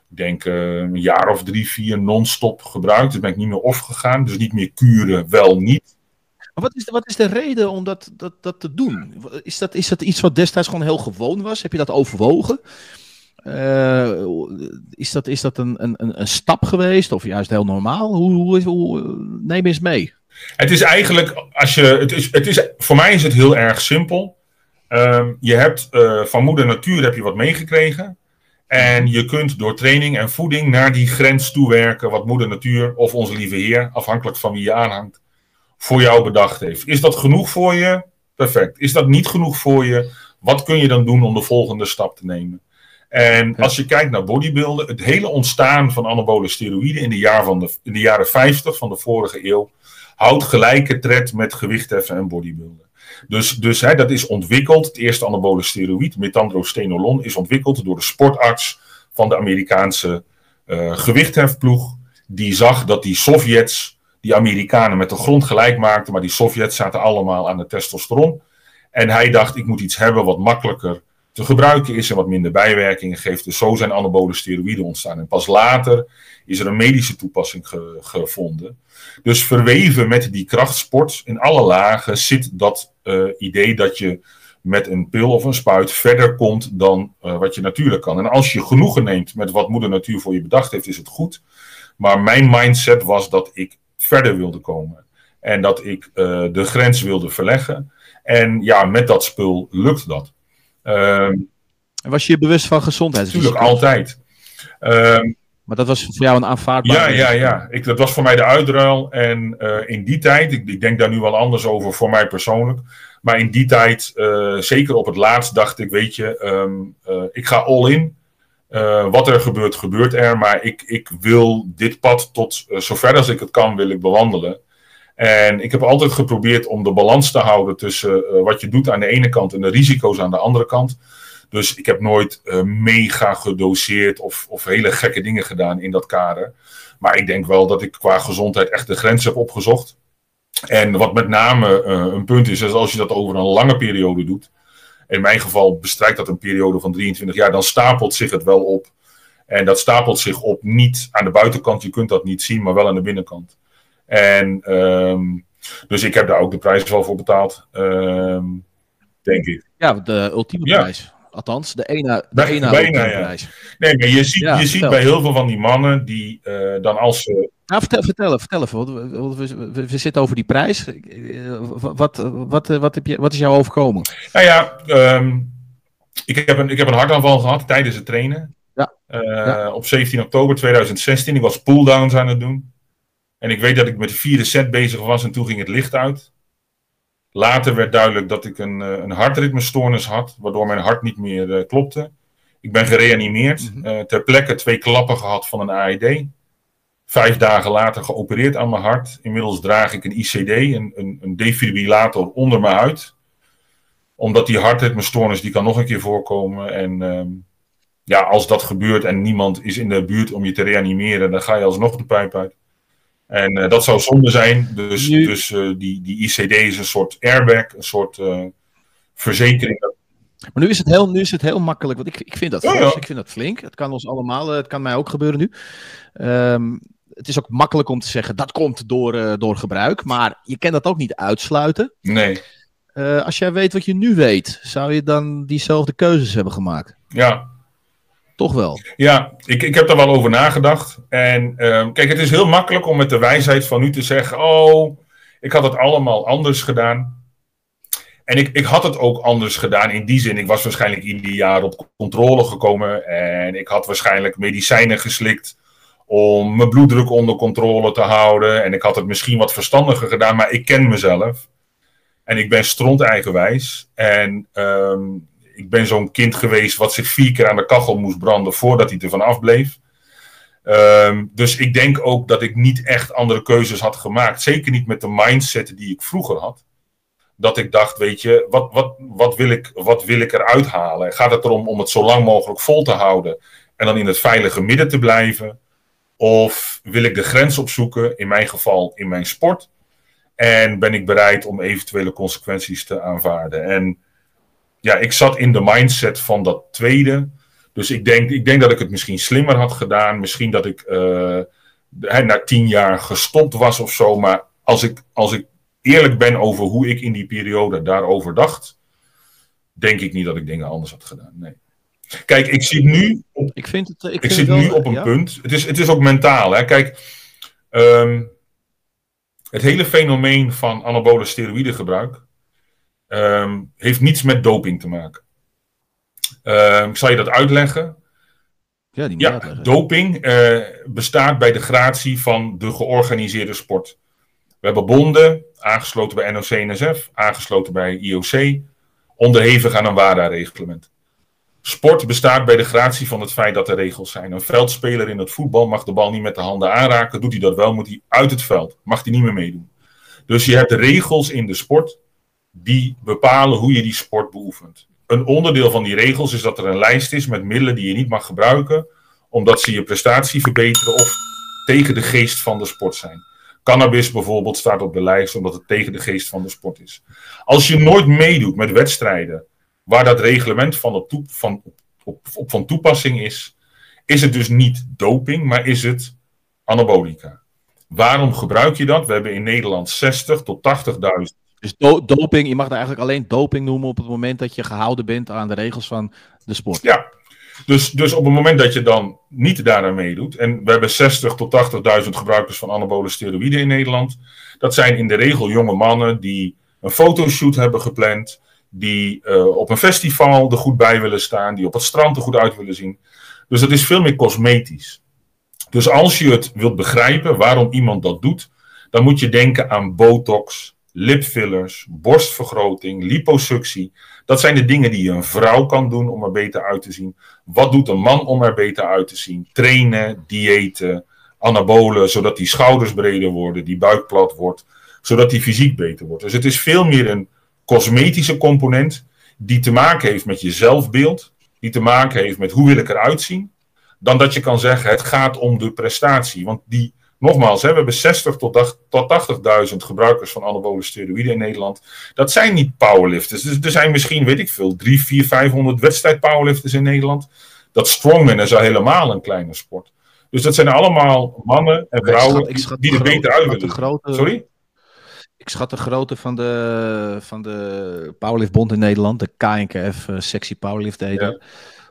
ik denk een jaar of drie, vier non-stop gebruikt. Dus ben ik niet meer off gegaan. Dus niet meer kuren, wel niet. Wat is de, wat is de reden om dat, dat, dat te doen? Is dat, is dat iets wat destijds gewoon heel gewoon was? Heb je dat overwogen? Uh, is dat, is dat een, een, een stap geweest of juist heel normaal? Hoe, hoe, neem eens mee. Het is eigenlijk, als je, het is, het is, voor mij is het heel erg simpel. Uh, je hebt uh, van moeder natuur heb je wat meegekregen. En je kunt door training en voeding naar die grens toewerken wat moeder natuur of onze lieve heer, afhankelijk van wie je aanhangt, voor jou bedacht heeft. Is dat genoeg voor je? Perfect. Is dat niet genoeg voor je? Wat kun je dan doen om de volgende stap te nemen? En als je kijkt naar bodybuilden, het hele ontstaan van anabole steroïden in de, jaar van de, in de jaren 50 van de vorige eeuw houdt gelijke tred met gewichtheffen en bodybuilden. Dus, dus hè, dat is ontwikkeld, het eerste anabole steroïd, metandrostenolon, is ontwikkeld door de sportarts van de Amerikaanse uh, gewichthefploeg. Die zag dat die Sovjets die Amerikanen met de grond gelijk maakten, maar die Sovjets zaten allemaal aan de testosteron. En hij dacht, ik moet iets hebben wat makkelijker te gebruiken is en wat minder bijwerkingen geeft. Dus zo zijn anabole steroïden ontstaan. En pas later is er een medische toepassing gevonden. Dus verweven met die krachtsport in alle lagen zit dat uh, idee dat je met een pil of een spuit verder komt dan uh, wat je natuurlijk kan. En als je genoegen neemt met wat moeder natuur voor je bedacht heeft, is het goed. Maar mijn mindset was dat ik verder wilde komen. En dat ik uh, de grens wilde verleggen. En ja, met dat spul lukt dat. Um, was je je bewust van gezondheid? Natuurlijk, altijd. Um, maar dat was voor jou een aanvaardbaar... Ja, ja, ja. Ik, dat was voor mij de uitruil. En uh, in die tijd, ik, ik, denk daar nu wel anders over voor mij persoonlijk. Maar in die tijd, uh, zeker op het laatst, dacht ik, weet je, um, ik ga all in. Uh, wat er gebeurt, gebeurt er. Maar ik, ik wil dit pad tot uh, zover als ik het kan, wil ik bewandelen. En ik heb altijd geprobeerd om de balans te houden tussen uh, wat je doet aan de ene kant en de risico's aan de andere kant. Dus ik heb nooit mega gedoseerd of, of hele gekke dingen gedaan in dat kader. Maar ik denk wel dat ik qua gezondheid echt de grens heb opgezocht. En wat met name een punt is, is als je dat over een lange periode doet, in mijn geval bestrijkt dat een periode van 23 jaar, dan stapelt zich het wel op. En dat stapelt zich op niet aan de buitenkant, je kunt dat niet zien, maar wel aan de binnenkant. En ehm, dus ik heb daar ook de prijs wel voor betaald, ehm, denk ik. Ja, de ultieme prijs. Althans, de ene, de ene bijna, ja. prijs. Nee, maar je ziet, je ziet bij heel veel van die mannen die uh, dan als ze... Nou, vertel, vertel, vertel even, we, we, we, zitten over die prijs. Eh, wat, wat, wat, heb je, wat is jou overkomen? Nou ja, um, ik, heb een, ik heb een hartaanval gehad tijdens het trainen. Ja. Uh, ja. Op 17 oktober 2016. Ik was pulldowns aan het doen. En ik weet dat ik met de vierde set bezig was en toen ging het licht uit. Later werd duidelijk dat ik een, een hartritmestoornis had, waardoor mijn hart niet meer uh, klopte. Ik ben gereanimeerd, mm -hmm. uh, ter plekke twee klappen gehad van een AED. Vijf dagen later geopereerd aan mijn hart. Inmiddels draag ik een ICD, een, een, een defibrillator onder mijn huid. Omdat die hartritmestoornis, die kan nog een keer voorkomen. En uh, ja, als dat gebeurt en niemand is in de buurt om je te reanimeren, dan ga je alsnog de pijp uit. En uh, dat zou zonde zijn. Dus, nu... dus uh, die, die ICD is een soort airbag, een soort uh, verzekering. Maar nu is het heel, nu is het heel makkelijk, want ik, ik vind dat ja, ja. ik vind dat flink. Het kan ons allemaal, het kan mij ook gebeuren nu. Um, het is ook makkelijk om te zeggen dat komt door, door gebruik, maar je kan dat ook niet uitsluiten. Nee. als jij weet wat je nu weet, zou je dan diezelfde keuzes hebben gemaakt? Ja, toch wel? Ja, ik, ik heb daar wel over nagedacht. En uh, kijk, het is heel makkelijk om met de wijsheid van nu te zeggen: Oh, ik had het allemaal anders gedaan. En ik, ik had het ook anders gedaan. In die zin, ik was waarschijnlijk in die jaar op controle gekomen. En ik had waarschijnlijk medicijnen geslikt om mijn bloeddruk onder controle te houden. En ik had het misschien wat verstandiger gedaan, maar ik ken mezelf. En ik ben stront eigenwijs. En um, ik ben zo'n kind geweest wat zich vier keer aan de kachel moest branden voordat hij ervan afbleef. Um, dus ik denk ook dat ik niet echt andere keuzes had gemaakt. Zeker niet met de mindset die ik vroeger had. Dat ik dacht, weet je, wat, wat, wat, wil, ik, wat wil ik eruit halen? Gaat het erom om het zo lang mogelijk vol te houden en dan in het veilige midden te blijven? Of wil ik de grens opzoeken, in mijn geval in mijn sport? En ben ik bereid om eventuele consequenties te aanvaarden? En ja, ik zat in de mindset van dat tweede. Dus ik denk, ik denk dat ik het misschien slimmer had gedaan. Misschien dat ik uh, na tien jaar gestopt was of zo. Maar als ik, als ik eerlijk ben over hoe ik in die periode daarover dacht, denk ik niet dat ik dingen anders had gedaan. Nee. Kijk, ik zit nu op, ik vind het, ik, ik vind zit het nu op een ja? punt. Het is, het is ook mentaal. Hè? Kijk, um, het hele fenomeen van anabole steroïdegebruik um, heeft niets met doping te maken. Um, zal je dat uitleggen? Ja, die ja doping uh, bestaat bij de gratie van de georganiseerde sport. We hebben bonden, aangesloten bij NOC-NSF, aangesloten bij IOC, onderhevig aan een WADA-reglement. Sport bestaat bij de gratie van het feit dat er regels zijn. Een veldspeler in het voetbal mag de bal niet met de handen aanraken. Doet hij dat wel, moet hij uit het veld. Mag hij niet meer meedoen. Dus je hebt regels in de sport die bepalen hoe je die sport beoefent. Een onderdeel van die regels is dat er een lijst is met middelen die je niet mag gebruiken, omdat ze je prestatie verbeteren of tegen de geest van de sport zijn. Cannabis bijvoorbeeld staat op de lijst omdat het tegen de geest van de sport is. Als je nooit meedoet met wedstrijden waar dat reglement van, op, van, op, op van toepassing is, is het dus niet doping, maar is het anabolica. Waarom gebruik je dat? We hebben in Nederland 60 tot 80.000 dus do doping, je mag daar eigenlijk alleen doping noemen op het moment dat je gehouden bent aan de regels van de sport. Ja, dus, dus op het moment dat je dan niet daaraan meedoet, en we hebben 60 tot 80.000 gebruikers van anabole steroïden in Nederland, dat zijn in de regel jonge mannen die een fotoshoot hebben gepland, die uh, op een festival er goed bij willen staan, die op het strand er goed uit willen zien. Dus dat is veel meer cosmetisch. Dus als je het wilt begrijpen waarom iemand dat doet, dan moet je denken aan botox, lipfillers, borstvergroting, liposuctie. Dat zijn de dingen die een vrouw kan doen om er beter uit te zien. Wat doet een man om er beter uit te zien? Trainen, diëten, anabolen, zodat die schouders breder worden, die buik plat wordt, zodat die fysiek beter wordt. Dus het is veel meer een cosmetische component die te maken heeft met je zelfbeeld, die te maken heeft met hoe wil ik eruit zien, dan dat je kan zeggen het gaat om de prestatie. Want die Nogmaals, hè, we hebben 60 tot, tot 80.000 gebruikers van anabole steroïden in Nederland. Dat zijn niet powerlifters. Dus er zijn misschien, weet ik veel, 3, 4, 500 wedstrijd powerlifters in Nederland. Dat strongman is al helemaal een kleine sport. Dus dat zijn allemaal mannen en vrouwen ik schat, die er beter uit willen. Grote, Sorry? Ik schat de grootte van de, van de Powerliftbond in Nederland, de KNKF uh, eh, Sexy Powerlift heet ja.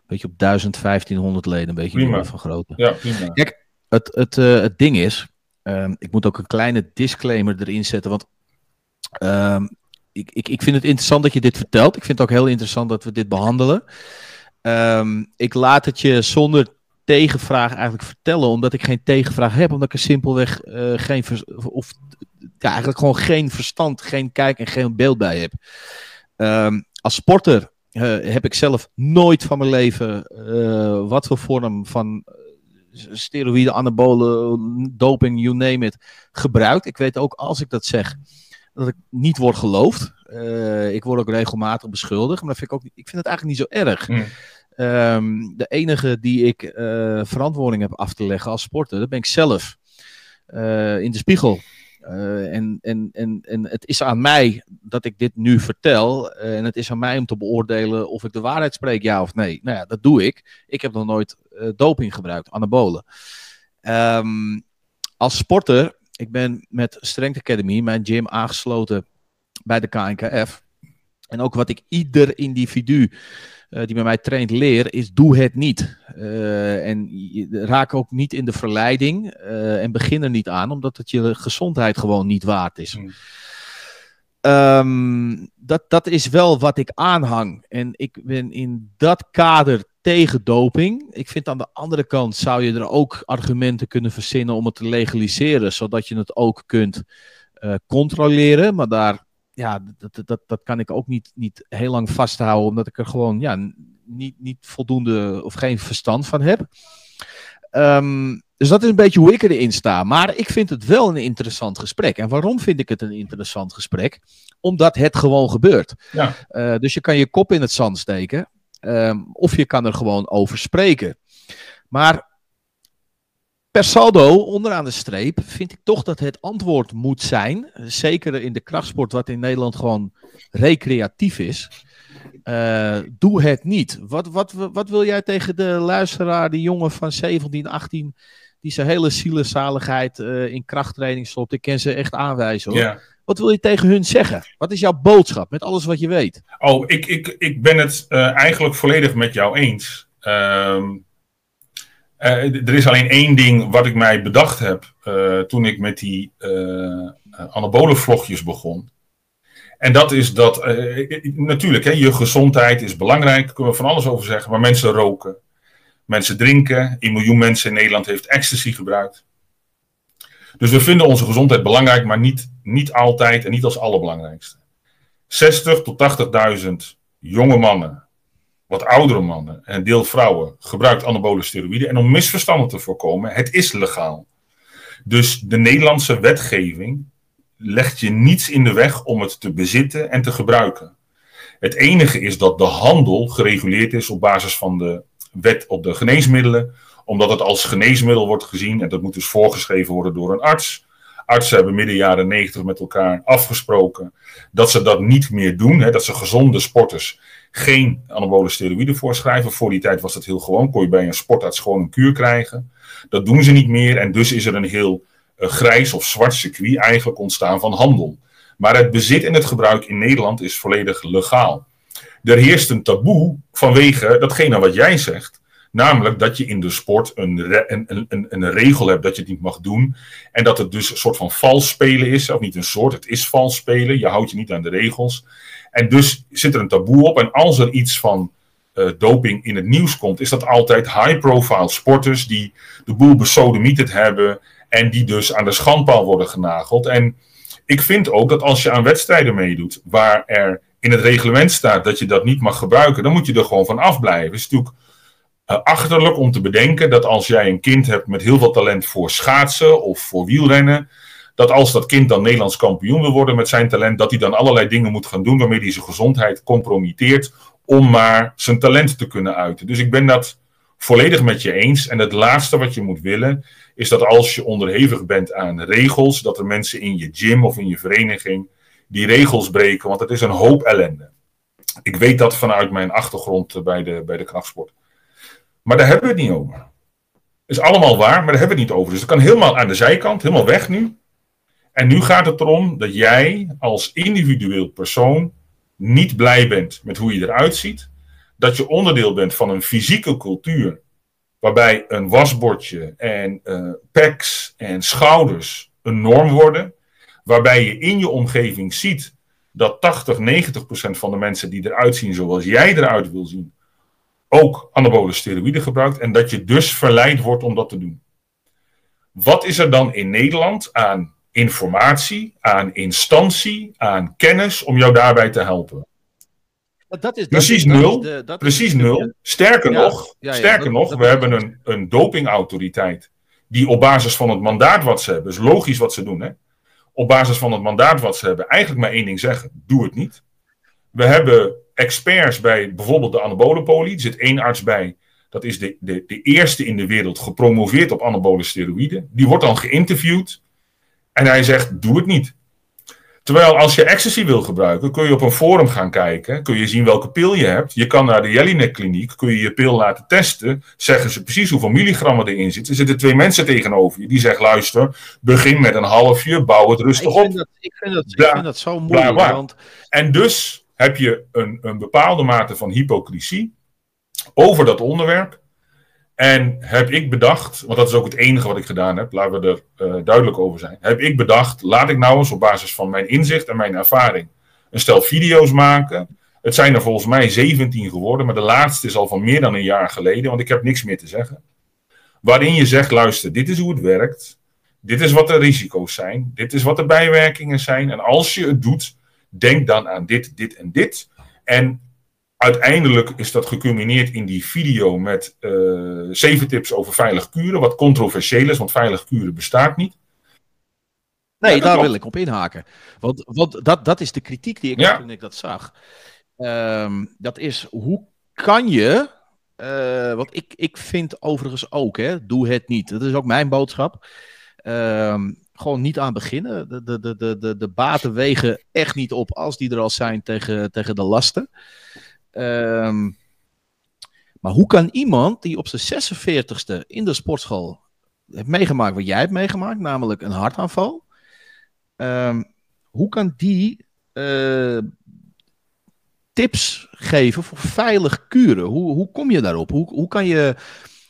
Weet je, op 1500 leden, een beetje prima. van grootte. Ja, prima. Kijk, het, het, uh, het ding is, um, ik moet ook een kleine disclaimer erin zetten, want um, ik, ik, ik vind het interessant dat je dit vertelt. Ik vind het ook heel interessant dat we dit behandelen. Um, ik laat het je zonder tegenvraag eigenlijk vertellen, omdat ik geen tegenvraag heb, omdat ik er simpelweg uh, geen, of ja, eigenlijk gewoon geen verstand, geen kijk en geen beeld bij heb. Um, als sporter uh, heb ik zelf nooit van mijn leven uh, wat voor vorm van steroïden, anabolen, doping, you name it, gebruikt. Ik weet ook als ik dat zeg, dat ik niet word geloofd. Uh, ik word ook regelmatig beschuldigd, maar dat vind ik, ook, ik vind het eigenlijk niet zo erg. Mm. Um, de enige die ik verantwoording heb af te leggen als sporter, dat ben ik zelf. In de spiegel. Uh, en, en, en, en het is aan mij dat ik dit nu vertel. en het is aan mij om te beoordelen of ik de waarheid spreek, ja of nee. Nou ja, dat doe ik. Ik heb nog nooit doping gebruikt, anabolen. Um, als sporter, ik ben met Strength Academy, mijn gym, aangesloten bij de KNKF. En ook wat ik ieder individu uh, die bij mij traint leer, is doe het niet. Uh, en raak ook niet in de verleiding uh, en begin er niet aan, omdat het je gezondheid gewoon niet waard is. Mm. Um, dat, dat is wel wat ik aanhang. En ik ben in dat kader tegen doping. Ik vind aan de andere kant zou je er ook argumenten kunnen verzinnen om het te legaliseren, zodat je het ook kunt controleren. Maar daar ja, dat, dat, dat kan ik ook niet, niet heel lang vasthouden, omdat ik er gewoon ja, niet, niet voldoende of geen verstand van heb. Um, dus dat is een beetje hoe ik erin sta. Maar ik vind het wel een interessant gesprek. En waarom vind ik het een interessant gesprek? Omdat het gewoon gebeurt. Ja. Uh, dus je kan je kop in het zand steken. Um, of je kan er gewoon over spreken. Maar per saldo, onderaan de streep, vind ik toch dat het antwoord moet zijn. Zeker in de krachtsport, wat in Nederland gewoon recreatief is. Uh, doe het niet. Wat, wat, wat wil jij tegen de luisteraar, die jongen van 17, 18, die zijn hele zielezaligheid uh, in krachttraining stopt? Ik ken ze echt aanwijzen hoor. Wat wil je tegen hun zeggen? Wat is jouw boodschap met alles wat je weet? Oh, ik, ik, ik ben het uh, eigenlijk volledig met jou eens. Um, er is alleen één ding wat ik mij bedacht heb uh, toen ik met die uh, anabole vlogjes begon. En dat is dat, natuurlijk, hè, je gezondheid is belangrijk, daar kunnen we van alles over zeggen, maar mensen roken, mensen drinken, een miljoen mensen in Nederland heeft ecstasy gebruikt. Dus we vinden onze gezondheid belangrijk, maar niet, niet altijd en niet als allerbelangrijkste. 60 tot 80.000 jonge mannen wat oudere mannen en deel vrouwen gebruikt anabole steroïden. En om misverstanden te voorkomen, het is legaal. Dus de Nederlandse wetgeving legt je niets in de weg om het te bezitten en te gebruiken. Het enige is dat de handel gereguleerd is op basis van de wet op de geneesmiddelen, omdat het als geneesmiddel wordt gezien en dat moet dus voorgeschreven worden door een arts. Artsen hebben midden jaren 90 met elkaar afgesproken dat ze dat niet meer doen, hè, dat ze gezonde sporters geen anabole steroïden voorschrijven. Voor die tijd was dat heel gewoon. Kon je bij een sportarts gewoon een kuur krijgen. Dat doen ze niet meer. En dus is er een heel uh, grijs of zwart circuit eigenlijk ontstaan van handel. Maar het bezit en het gebruik in Nederland is volledig legaal. Er heerst een taboe vanwege datgene wat jij zegt. Namelijk dat je in de sport een, een, een, een, regel hebt dat je het niet mag doen. En dat het dus een soort van vals spelen is. Of niet een soort, het is vals spelen. Je houdt je niet aan de regels. En dus zit er een taboe op. En als er iets van uh, doping in het nieuws komt, is dat altijd high-profile sporters die de boel besodemieterd hebben. En die dus aan de schandpaal worden genageld. En ik vind ook dat als je aan wedstrijden meedoet, waar er in het reglement staat dat je dat niet mag gebruiken, dan moet je er gewoon van afblijven. Het is natuurlijk uh, achterlijk om te bedenken dat als jij een kind hebt met heel veel talent voor schaatsen of voor wielrennen, dat als dat kind dan Nederlands kampioen wil worden met zijn talent, dat hij dan allerlei dingen moet gaan doen waarmee hij zijn gezondheid compromitteert om maar zijn talent te kunnen uiten. Dus ik ben dat volledig met je eens. En het laatste wat je moet willen, is dat als je onderhevig bent aan regels, dat er mensen in je gym of in je vereniging die regels breken, want het is een hoop ellende. Ik weet dat vanuit mijn achtergrond bij de, bij de krachtsport. Maar daar hebben we het niet over. Is allemaal waar, maar daar hebben we het niet over. Dus het kan helemaal aan de zijkant, helemaal weg nu. En nu gaat het erom dat jij als individueel persoon niet blij bent met hoe je eruit ziet. Dat je onderdeel bent van een fysieke cultuur. Waarbij een wasbordje en uh, pecs en schouders een norm worden. Waarbij je in je omgeving ziet dat 80, 90 procent van de mensen die eruit zien zoals jij eruit wil zien, ook anabole steroïden gebruikt. En dat je dus verleid wordt om dat te doen. Wat is er dan in Nederland aan informatie, aan instantie, aan kennis om jou daarbij te helpen. Dat is, precies nul. precies nul. Sterker nog, sterker nog we hebben een, een dopingautoriteit die op basis van het mandaat wat ze hebben, is logisch wat ze doen, hè? op basis van het mandaat wat ze hebben, eigenlijk maar één ding zeggen: doe het niet. We hebben experts bij bijvoorbeeld de anabolenpolie. Er zit één arts bij. Dat is de, de, de eerste in de wereld gepromoveerd op anabole steroïden. Die wordt dan geïnterviewd. En hij zegt, doe het niet. Terwijl als je ecstasy wil gebruiken, kun je op een forum gaan kijken. Kun je zien welke pil je hebt. Je kan naar de Jelinek kliniek, kun je je pil laten testen. Zeggen ze precies hoeveel milligrammen erin zitten. Er zitten twee mensen tegenover je. Die zeggen, luister, begin met een halfje, bouw het rustig ik op. Dat, ik, vind dat, ik vind dat zo moeilijk. Want... En dus heb je een, een bepaalde mate van hypocrisie over dat onderwerp. En heb ik bedacht, want dat is ook het enige wat ik gedaan heb, laten we er uh, duidelijk over zijn. Heb ik bedacht, laat ik nou eens op basis van mijn inzicht en mijn ervaring een stel video's maken. Het zijn er volgens mij 17 geworden, maar de laatste is al van meer dan een jaar geleden, want ik heb niks meer te zeggen. Waarin je zegt, luister, dit is hoe het werkt. Dit is wat de risico's zijn. Dit is wat de bijwerkingen zijn. En als je het doet, denk dan aan dit, dit en dit. En uiteindelijk is dat geculmineerd in die video met uh, zeven tips over veilig kuren. Wat controversieel is, want veilig kuren bestaat niet. Nee, daar wil ik op inhaken. Want, want dat, dat is de kritiek die ik ja. toen ik dat zag. Um, dat is, hoe kan je... Uh, want ik, ik vind overigens ook, hè, doe het niet. Dat is ook mijn boodschap. Um, gewoon niet aan beginnen. De, de, de, de, de baten wegen echt niet op als die er al zijn tegen, tegen de lasten. Um, maar hoe kan iemand die op zijn 46ste in de sportschool heeft meegemaakt wat jij hebt meegemaakt, namelijk een hartaanval, um, hoe kan die uh, tips geven voor veilig kuren? Hoe, hoe kom je daarop? Hoe, hoe, kan je,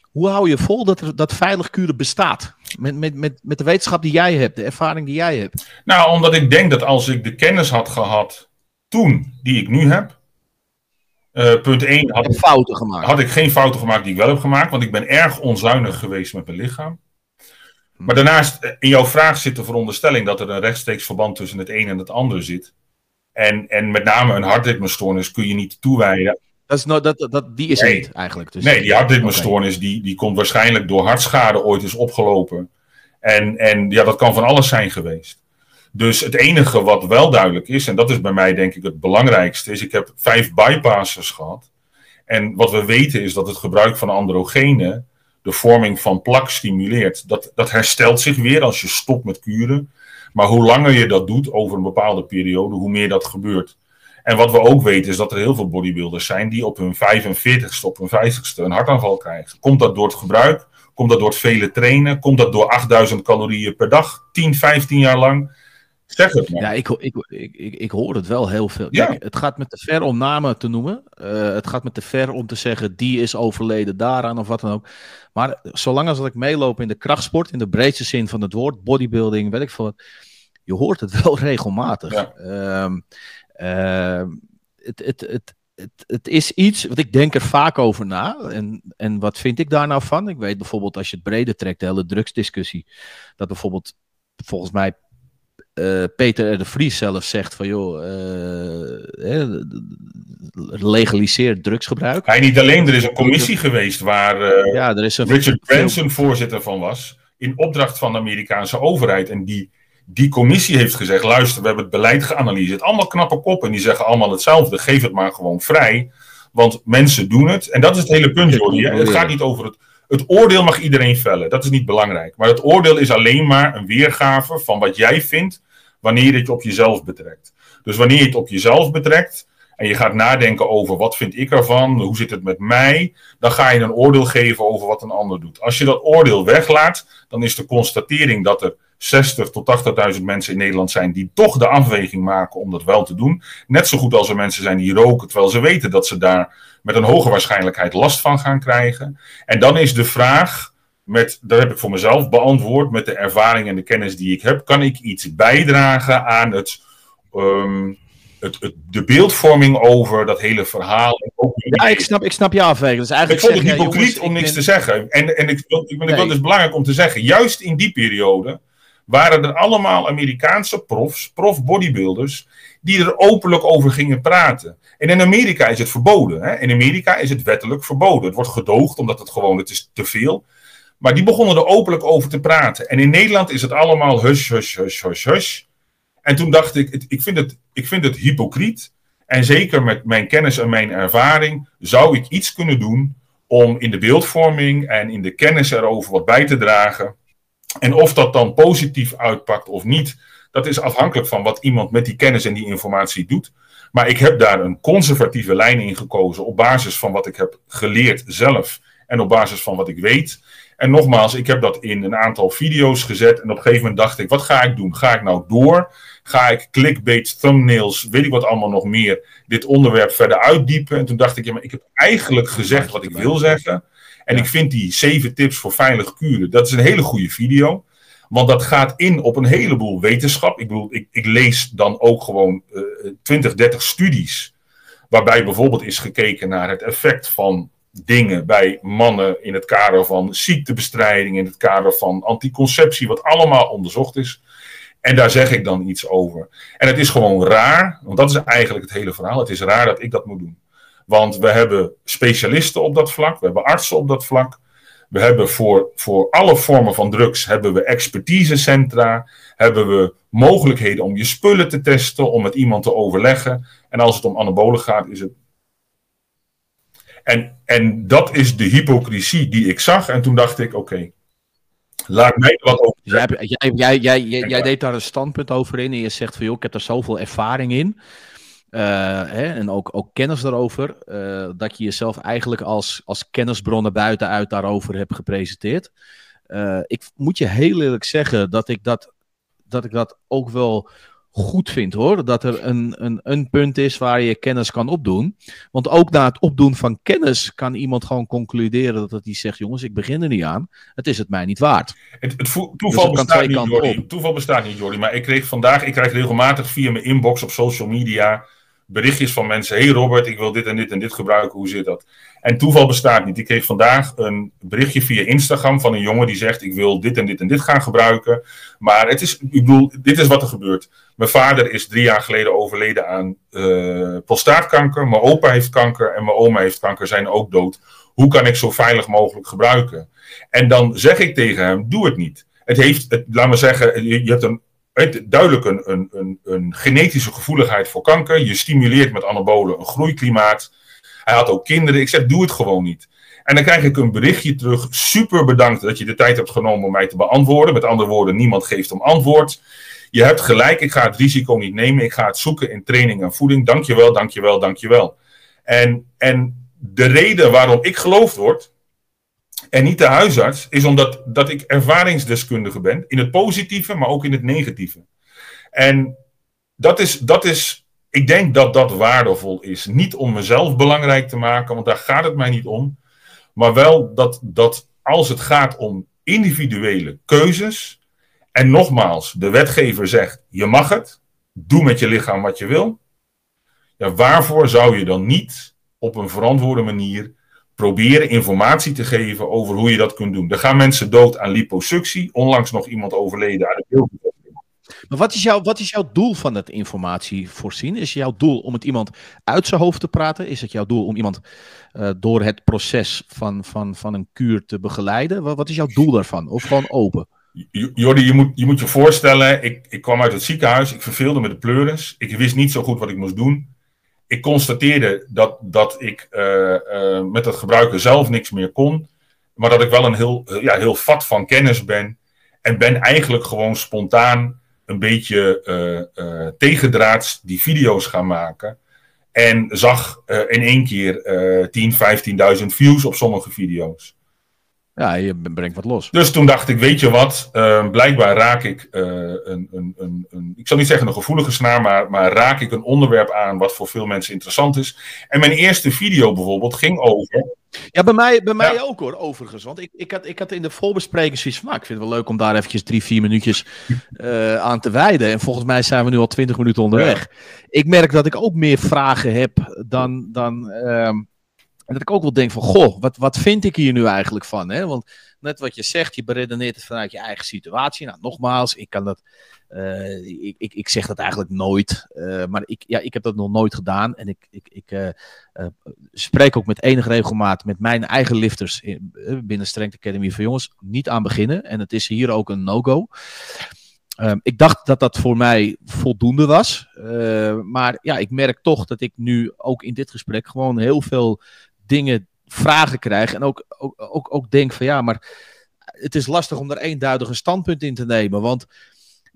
hoe hou je vol dat, er, dat veilig kuren bestaat? Met, met, met, met de wetenschap die jij hebt, de ervaring die jij hebt. Nou, omdat ik denk dat als ik de kennis had gehad toen die ik nu heb, uh, punt 1 had, ik, fouten gemaakt. had ik geen fouten gemaakt die ik wel heb gemaakt, want ik ben erg onzuinig geweest met mijn lichaam. Maar daarnaast, eh, in jouw vraag zit de veronderstelling dat er een rechtstreeks verband tussen het een en het ander zit. En, en met name een hartritmestoornis kun je niet toewijden. Dat is nou, dat, dat, die is nee. niet eigenlijk. Dus... Nee, die hartritmestoornis okay. die, die komt waarschijnlijk door hartschade ooit is opgelopen. En, en ja, dat kan van alles zijn geweest. Dus het enige wat wel duidelijk is, en dat is bij mij denk ik het belangrijkste, is ik heb vijf bypasses gehad. En wat we weten is dat het gebruik van androgenen de vorming van plak stimuleert. Dat, dat herstelt zich weer als je stopt met kuren. Maar hoe langer je dat doet over een bepaalde periode, hoe meer dat gebeurt. En wat we ook weten is dat er heel veel bodybuilders zijn die op hun 45ste, op hun 50ste een hartaanval krijgen. Komt dat door het gebruik? Komt dat door het vele trainen? Komt dat door 8000 calorieën per dag, 10, 15 jaar lang? Zeg het maar. Ja, ik, ik, ik, ik, hoor het wel heel veel. Ja. Kijk, het gaat met te ver om namen te noemen. Uh, het gaat met te ver om te zeggen die is overleden daaraan of wat dan ook. Maar zolang als dat ik meeloop in de krachtsport, in de breedste zin van het woord, bodybuilding, weet ik veel wat, je hoort het wel regelmatig. Ja. Um, uh, het, het, het, het, het is iets, wat ik denk er vaak over na. En, en wat vind ik daar nou van? Ik weet bijvoorbeeld als je het breder trekt, de hele drugsdiscussie, dat bijvoorbeeld volgens mij uh, Peter de Vries zelf zegt van joh, uh, legaliseer drugsgebruik. Hij niet alleen, er is een commissie geweest waar uh, ja, er is een Richard Branson voorzitter van was, in opdracht van de Amerikaanse overheid. En die, die commissie heeft gezegd, luister, we hebben het beleid geanalyseerd. Allemaal knappe koppen, en die zeggen allemaal hetzelfde, geef het maar gewoon vrij. Want mensen doen het. En dat is het hele punt, Jordi. Het gaat niet over het. Het oordeel mag iedereen vellen. Dat is niet belangrijk. Maar het oordeel is alleen maar een weergave van wat jij vindt wanneer je het op jezelf betrekt. Dus wanneer je het op jezelf betrekt en je gaat nadenken over wat vind ik ervan, hoe zit het met mij, dan ga je een oordeel geven over wat een ander doet. Als je dat oordeel weglaat, dan is de constatering dat er 60 tot 80.000 mensen in Nederland zijn die toch de afweging maken om dat wel te doen. Net zo goed als er mensen zijn die roken, terwijl ze weten dat ze daar met een hoge waarschijnlijkheid last van gaan krijgen. En dan is de vraag, met, dat heb ik voor mezelf beantwoord, met de ervaring en de kennis die ik heb, kan ik iets bijdragen aan het. Ehm, het, het, de beeldvorming over dat hele verhaal. Ja, ik snap, ik snap je afweging. Dus eigenlijk ik vond het hypocriet om niks te zeggen. En, en ik, ik, ik wil dus belangrijk om te zeggen, juist in die periode waren er allemaal Amerikaanse profs, prof bodybuilders, die er openlijk over gingen praten. En in Amerika is het verboden. Hè? In Amerika is het wettelijk verboden. Het wordt gedoogd omdat het gewoon, het is te veel. Maar die begonnen er openlijk over te praten. En in Nederland is het allemaal hush, hush, hush, hush, hush. En toen dacht ik, ik vind het, ik vind het hypocriet. En zeker met mijn kennis en mijn ervaring zou ik iets kunnen doen om in de beeldvorming en in de kennis erover wat bij te dragen. En of dat dan positief uitpakt of niet, dat is afhankelijk van wat iemand met die kennis en die informatie doet. Maar ik heb daar een conservatieve lijn in gekozen op basis van wat ik heb geleerd zelf en op basis van wat ik weet. En nogmaals, ik heb dat in een aantal video's gezet. En op een gegeven moment dacht ik: wat ga ik doen? Ga ik nou door? Ga ik clickbait, thumbnails, weet ik wat allemaal nog meer, dit onderwerp verder uitdiepen? En toen dacht ik: ja, maar ik heb eigenlijk gezegd wat ik wil zeggen. En ik vind die zeven tips voor veilig kuren, dat is een hele goede video. Want dat gaat in op een heleboel wetenschap. Ik bedoel, ik, ik lees dan ook gewoon uh, 20, 30 studies. Waarbij bijvoorbeeld is gekeken naar het effect van dingen bij mannen in het kader van ziektebestrijding, in het kader van anticonceptie, wat allemaal onderzocht is. En daar zeg ik dan iets over. En het is gewoon raar, want dat is eigenlijk het hele verhaal. Het is raar dat ik dat moet doen. Want we hebben specialisten op dat vlak, we hebben artsen op dat vlak. We hebben voor, voor alle vormen van drugs hebben we expertisecentra, hebben we mogelijkheden om je spullen te testen, om met iemand te overleggen. En als het om anabolen gaat, is het en, en dat is de hypocrisie die ik zag. En toen dacht ik, oké, laat mij wat over jij, jij, jij, jij, jij, deed daar een standpunt over in. En je zegt van, joh, ik heb er zoveel ervaring in. Uh, hè, en ook, ook kennis daarover. Uh, dat je jezelf eigenlijk als, als kennisbronnen buitenuit daarover hebt gepresenteerd. Uh, ik moet je heel eerlijk zeggen dat ik dat, dat, ik dat ook wel goed vind hoor. Dat er een, een, een punt is waar je kennis kan opdoen. Want ook na het opdoen van kennis kan iemand gewoon concluderen dat hij zegt: jongens, ik begin er niet aan. Het is het mij niet waard. Het, het toeval, dus bestaat niet, Jordi. toeval bestaat niet, Jordi. Maar ik kreeg vandaag, ik krijg regelmatig via mijn inbox op social media berichtjes van mensen. Hey Robert, ik wil dit en dit en dit gebruiken. Hoe zit dat? En toeval bestaat niet. Ik kreeg vandaag een berichtje via Instagram van een jongen die zegt: Ik wil dit en dit en dit gaan gebruiken. Maar het is, ik bedoel, dit is wat er gebeurt. Mijn vader is drie jaar geleden overleden aan uh, prostaatkanker. Mijn opa heeft kanker en mijn oma heeft kanker, zijn ook dood. Hoe kan ik zo veilig mogelijk gebruiken? En dan zeg ik tegen hem: Doe het niet. Het heeft, het, laat zeggen, je, je hebt een duidelijk een, een, een, een, genetische gevoeligheid voor kanker. Je stimuleert met anabolen een groeiklimaat. Hij had ook kinderen. Ik zeg, doe het gewoon niet. En dan krijg ik een berichtje terug. Super bedankt dat je de tijd hebt genomen om mij te beantwoorden. Met andere woorden, niemand geeft om antwoord. Je hebt gelijk, ik ga het risico niet nemen. Ik ga het zoeken in training en voeding. Dankjewel, dankjewel, dankjewel. En, en de reden waarom ik geloofd word, en niet de huisarts, is omdat dat ik ervaringsdeskundige ben. In het positieve, maar ook in het negatieve. En dat is, dat is, ik denk dat dat waardevol is. Niet om mezelf belangrijk te maken, want daar gaat het mij niet om. Maar wel dat, dat als het gaat om individuele keuzes. En nogmaals, de wetgever zegt: je mag het, doe met je lichaam wat je wil. Ja, waarvoor zou je dan niet op een verantwoorde manier proberen informatie te geven over hoe je dat kunt doen. Er gaan mensen dood aan liposuctie. Onlangs nog iemand overleden aan de. Maar wat is, jouw, wat is jouw doel van het informatie voorzien? Is jouw doel om het iemand uit zijn hoofd te praten? Is het jouw doel om iemand uh, door het proces van, van, van een kuur te begeleiden? Wat, wat is jouw doel daarvan? Of gewoon open? Jordi, je moet, je moet je voorstellen, ik, ik kwam uit het ziekenhuis, ik verveelde met de pleuris. Ik wist niet zo goed wat ik moest doen. ik constateerde dat, dat ik uh, met het gebruiken zelf niks meer kon. Maar dat ik wel een heel, ja, heel vat van kennis ben. En ben eigenlijk gewoon spontaan een beetje uh, tegendraads die video's gaan maken. En zag in één keer uh, 10.000, 15.000 views op sommige video's. Ja, je brengt wat los. Dus toen dacht ik, weet je wat, uh, blijkbaar raak ik uh, een, een, een, een, ik zal niet zeggen een gevoelige snaar, maar, maar raak ik een onderwerp aan wat voor veel mensen interessant is. En mijn eerste video bijvoorbeeld ging over. Ja, bij mij, bij mij ook hoor, overigens. Want ik, ik, had, ik had in de voorbespreking zoiets van, nou, ik vind het wel leuk om daar eventjes drie, vier minuutjes uh, aan te wijden. En volgens mij zijn we nu al twintig minuten onderweg. Ja. Ik merk dat ik ook meer vragen heb dan, dan ehm, en dat ik ook wel denk van, goh, wat, wat vind ik hier nu eigenlijk van? Hè? Want net wat je zegt, je beredeneert het vanuit je eigen situatie. Nou, nogmaals, ik kan dat, uh, ik, ik, ik zeg dat eigenlijk nooit. Uh, maar ik, ja, ik heb dat nog nooit gedaan. En ik, ik, ik uh, spreek ook met enige regelmaat met mijn eigen lifters in, binnen Strength Academy van jongens, niet aan beginnen. En het is hier ook een no-go. Um, ik dacht dat dat voor mij voldoende was. maar ja, ik merk toch dat ik nu ook in dit gesprek gewoon heel veel dingen, vragen krijg. En ook, ook, ook, ook denk van ja, maar het is lastig om daar eenduidig een standpunt in te nemen. Want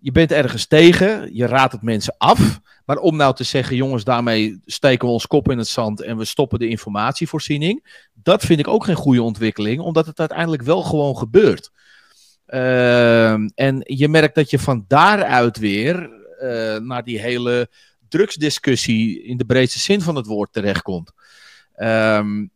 je bent ergens tegen, je raadt het mensen af. Maar om nou te zeggen, jongens, daarmee steken we ons kop in het zand en we stoppen de informatievoorziening. Dat vind ik ook geen goede ontwikkeling, omdat het uiteindelijk wel gewoon gebeurt. Uh, en je merkt dat je van daaruit weer uh, naar die hele drugsdiscussie in de breedste zin van het woord terechtkomt. Um,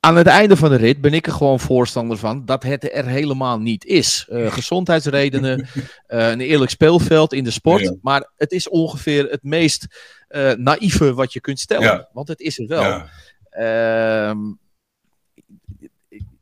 aan het einde van de rit ben ik er gewoon voorstander van dat het er helemaal niet is. Uh, gezondheidsredenen, uh, een eerlijk speelveld in de sport. Ja. Maar het is ongeveer het meest uh, naïeve wat je kunt stellen. Ja. Want het is er wel. Um,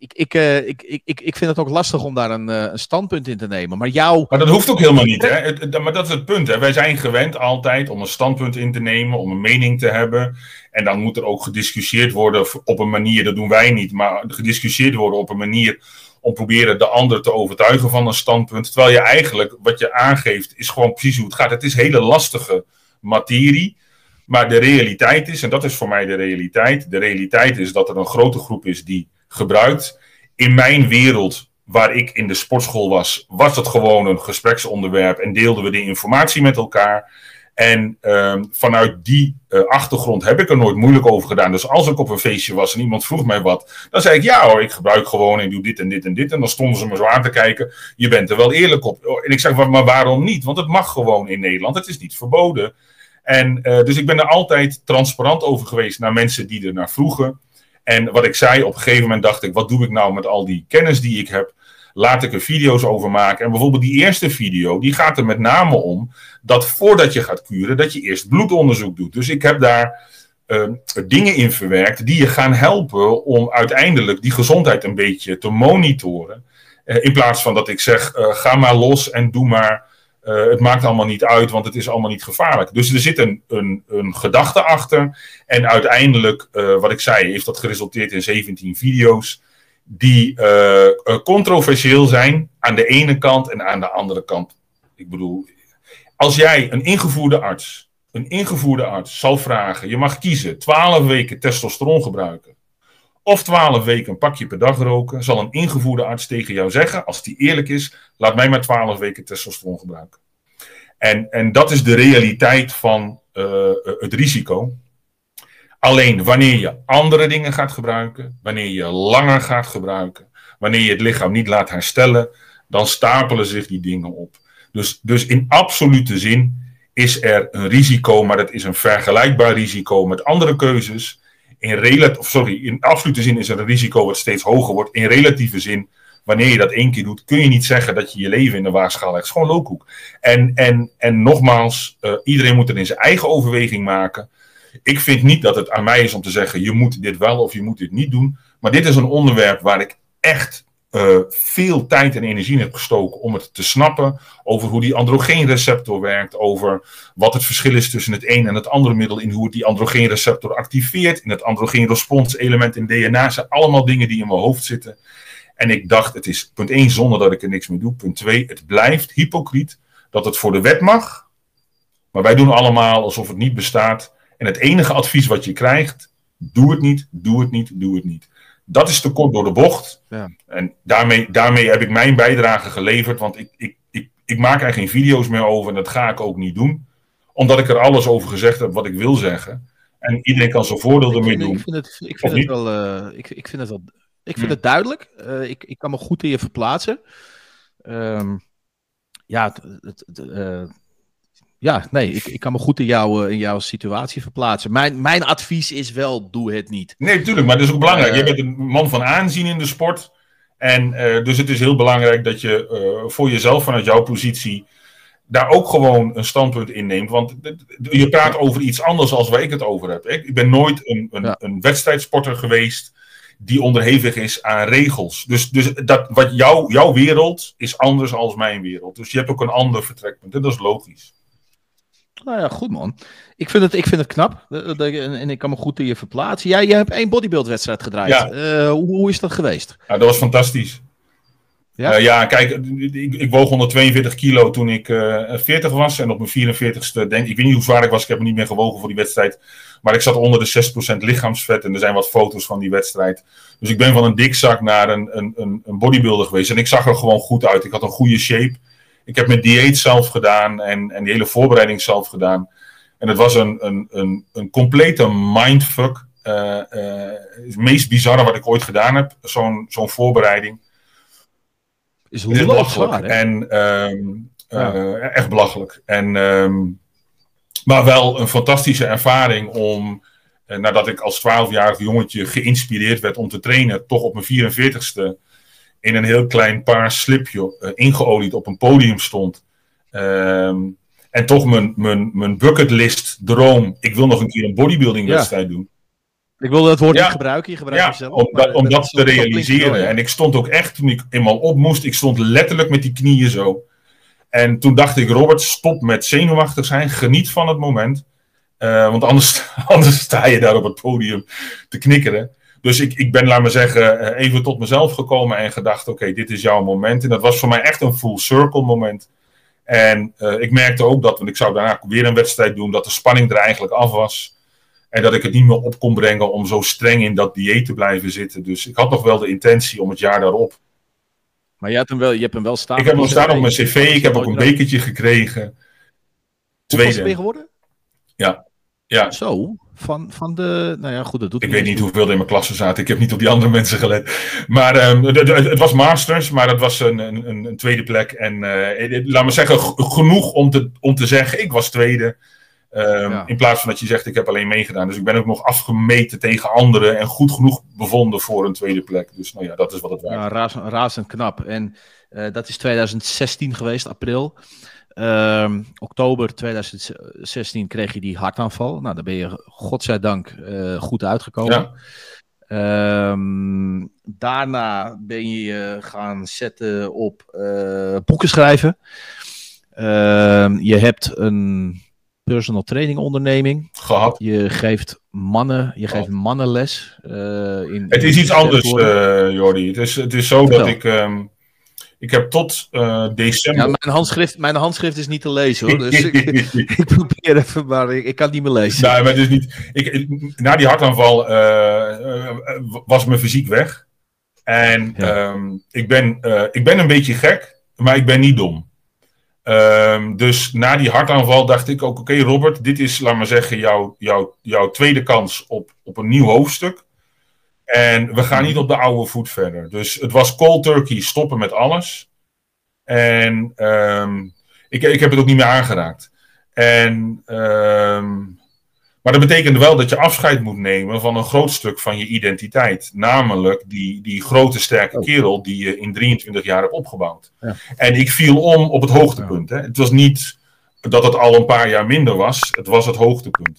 ik, ik, uh, ik, ik, ik, ik vind het ook lastig om daar een, uh, een, standpunt in te nemen. Maar jou. Maar dat hoeft ook helemaal niet, hè? Maar dat is het punt, hè? Wij zijn gewend altijd om een standpunt in te nemen, om een mening te hebben. En dan moet er ook gediscussieerd worden op een manier, dat doen wij niet, maar gediscussieerd worden op een manier om proberen de ander te overtuigen van een standpunt. Terwijl je eigenlijk, wat je aangeeft, is gewoon precies hoe het gaat. Het is hele lastige materie. Maar de realiteit is, en dat is voor mij de realiteit, de realiteit is dat er een grote groep is die gebruikt. In mijn wereld, waar ik in de sportschool was, was het gewoon een gespreksonderwerp en deelden we de informatie met elkaar. En um, vanuit die uh, achtergrond heb ik er nooit moeilijk over gedaan. Dus als ik op een feestje was en iemand vroeg mij wat, dan zei ik ja hoor, ik gebruik gewoon en doe dit en dit en dit. En dan stonden ze me zo aan te kijken. Je bent er wel eerlijk op. En ik zeg, maar waarom niet? Want het mag gewoon in Nederland. Het is niet verboden. En uh, dus ik ben er altijd transparant over geweest naar mensen die er naar vroegen. En wat ik zei, op een gegeven moment dacht ik, wat doe ik nou met al die kennis die ik heb? Laat ik er video's over maken. En bijvoorbeeld die eerste video, die gaat er met name om dat voordat je gaat kuren, dat je eerst bloedonderzoek doet. Dus ik heb daar uh, dingen in verwerkt die je gaan helpen om uiteindelijk die gezondheid een beetje te monitoren. Uh, in plaats van dat ik zeg, uh, ga maar los en doe maar uh, het maakt allemaal niet uit, want het is allemaal niet gevaarlijk. Dus er zit een, een, een gedachte achter. En uiteindelijk, uh, wat ik zei, heeft dat geresulteerd in 17 video's. Die uh, controversieel zijn aan de ene kant en aan de andere kant. Ik bedoel, als jij een ingevoerde arts, een ingevoerde arts zal vragen: je mag kiezen 12 weken testosteron gebruiken. Of 12 weken een pakje per dag roken, zal een ingevoerde arts tegen jou zeggen, als die eerlijk is, laat mij maar 12 weken testosteron gebruiken. En, en dat is de realiteit van uh, het risico. Alleen wanneer je andere dingen gaat gebruiken, wanneer je langer gaat gebruiken, wanneer je het lichaam niet laat herstellen, dan stapelen zich die dingen op. Dus, dus in absolute zin is er een risico, maar dat is een vergelijkbaar risico met andere keuzes in relatieve, sorry, in absolute zin is er een risico wat steeds hoger wordt. In relatieve zin, wanneer je dat één keer doet, kun je niet zeggen dat je je leven in de waagschaal legt. Het is gewoon loophoek. En, en, en nogmaals, uh, iedereen moet er in zijn eigen overweging maken. Ik vind niet dat het aan mij is om te zeggen, je moet dit wel of je moet dit niet doen. Maar dit is een onderwerp waar ik echt uh, veel tijd en energie in heb gestoken om het te snappen. Over hoe die androgeenreceptor werkt. Over wat het verschil is tussen het een en het andere middel. In hoe het die androgeenreceptor activeert. In het androgeenrespons-element in DNA. zijn allemaal dingen die in mijn hoofd zitten. En ik dacht, het is punt 1 zonder dat ik er niks mee doe. Punt 2, het blijft hypocriet dat het voor de wet mag. Maar wij doen allemaal alsof het niet bestaat. En het enige advies wat je krijgt, doe het niet, doe het niet, doe het niet. Dat is te kort door de bocht. Ja. En daarmee, daarmee heb ik mijn bijdrage geleverd, want ik, ik, ik, ik maak er geen video's meer over en dat ga ik ook niet doen. Omdat ik er alles over gezegd heb wat ik wil zeggen. En iedereen kan zijn voordeel ermee doen. ik vind het, ik Of vind het niet? wel, eh, ik, ik vind het wel, ik vind Hm. het duidelijk. Eh, ik, ik kan me goed in je verplaatsen. Ehm, ja, het, het, het, eh, ja, nee, ik, ik kan me goed in, jou, eh, in jouw situatie verplaatsen. Mijn, mijn advies is wel, doe het niet. Nee, natuurlijk, maar dat is ook belangrijk. Eh, je bent een man van aanzien in de sport. En eh, dus het is heel belangrijk dat je voor jezelf vanuit jouw positie daar ook gewoon een standpunt in neemt. Want je praat over iets anders als waar ik het over heb. Ik, ik ben nooit een, een, Ja. een wedstrijdsporter geweest die onderhevig is aan regels. Dus, dus dat, wat jouw jouw wereld is anders als mijn wereld. Dus je hebt ook een ander vertrekpunt. En dat is logisch. Nou ja, goed man. Ik vind het, ik vind het knap. eh, en, ik kan me goed in je verplaatsen. Jij, jij hebt één bodybuildwedstrijd gedraaid. Ja. Eh, hoe, hoe is dat geweest? Ja, dat was fantastisch. Ja? Ja, ja kijk, ik, ik woog 142 kilo toen ik eh 40 was. En op mijn 44ste, denk ik, weet niet hoe zwaar ik was, ik heb me niet meer gewogen voor die wedstrijd. Maar ik zat onder de 6% lichaamsvet en er zijn wat foto's van die wedstrijd. Dus ik ben van een dikzak naar een, een, een, een bodybuilder geweest. En ik zag er gewoon goed uit. Ik had een goede shape. Ik heb mijn dieet zelf gedaan en, en die hele voorbereiding zelf gedaan. En het was een, een, een, een complete mindfuck. Eh, eh, het meest bizarre wat ik ooit gedaan heb, zo'n zo'n voorbereiding. Is Het is belachelijk. Zwaar? En ehm, Ja. eh, echt belachelijk. En, ehm, maar wel een fantastische ervaring om, nadat ik als 12-jarig jongetje geïnspireerd werd om te trainen, toch op mijn 44ste in een heel klein paars slipje eh, ingeolied op een podium stond. Ehm, en toch mijn, mijn, mijn bucketlist droom. Ik wil nog een keer een bodybuilding Ja. wedstrijd doen. Ik wilde het woord Ja. niet gebruiken. Je gebruikt Ja, zelf. om, maar dat, om dat te realiseren. En ik stond ook echt, toen ik eenmaal op moest, ik stond letterlijk met die knieën zo. En toen dacht ik, Robert, stop met zenuwachtig zijn, geniet van het moment. Eh, want anders, anders sta je daar op het podium te knikkeren. Dus ik, ik ben, laat maar zeggen, eh, even tot mezelf gekomen en gedacht, oké, dit is jouw moment. En dat was voor mij echt een full circle moment. En eh, ik merkte ook dat, want ik zou daarna weer een wedstrijd doen, dat de spanning er eigenlijk af was. En dat ik het niet meer op kon brengen om zo streng in dat dieet te blijven zitten. Dus ik had nog wel de intentie om het jaar daarop. Maar je hebt hem wel, je hebt hem wel staan. ik heb hem staan op mijn CV. ik heb ook een bekertje gekregen. Hoeveel ben je Tweede. geworden? Ja. Ja. Zo, van, van de... Nou ja, goed, dat doet Ik weet niet hoeveel er in mijn klasse zaten. Ik heb niet op die andere mensen gelet. Maar ehm, het- was Masters, maar het was een, een, een- tweede plek. En eh, laat me zeggen, genoeg om te, om te zeggen, ik was tweede. Ehm, Ja. In plaats van dat je zegt, ik heb alleen meegedaan. Dus ik ben ook nog afgemeten tegen anderen en goed genoeg bevonden voor een tweede plek. Dus nou ja, dat is wat het waard Ja, razend, razend knap. En eh, dat is 2016 geweest, april. Ehm, oktober 2016 kreeg je die hartaanval. Nou, daar ben je godzijdank eh goed uitgekomen. Ja. Ehm, daarna ben je je gaan zetten op eh, boeken schrijven. Ehm, je hebt een personal training onderneming. gehad. Je geeft mannen, je geeft Oh. mannenles. eh, in, Het is iets anders, Jordi. Het is, het is zo Vertel. dat ik... ik heb tot eh, december... Ja, mijn handschrift, mijn handschrift is niet te lezen hoor. Dus ik, ik probeer even, maar ik, ik kan het niet meer lezen. Nee, maar is niet. Ik, na die hartaanval eh, eh, was mijn fysiek weg. En Ja. ehm, ik, ben, ik ben een beetje gek, maar ik ben niet dom. Ehm, dus na die hartaanval dacht ik ook: oké, Robert, dit is, laat maar zeggen, jouw, jouw, jouw tweede kans op, op een nieuw hoofdstuk. En we gaan niet op de oude voet verder. Dus het was cold turkey, stoppen met alles. En ehm, ik, ik heb het ook niet meer aangeraakt. En, ehm, maar dat betekende wel dat je afscheid moet nemen van een groot stuk van je identiteit. Namelijk die, die grote sterke Oh. kerel die je in 23 jaar hebt opgebouwd. Ja. En ik viel om op het hoogtepunt. Hè. Het was niet dat het al een paar jaar minder was. Het was het hoogtepunt.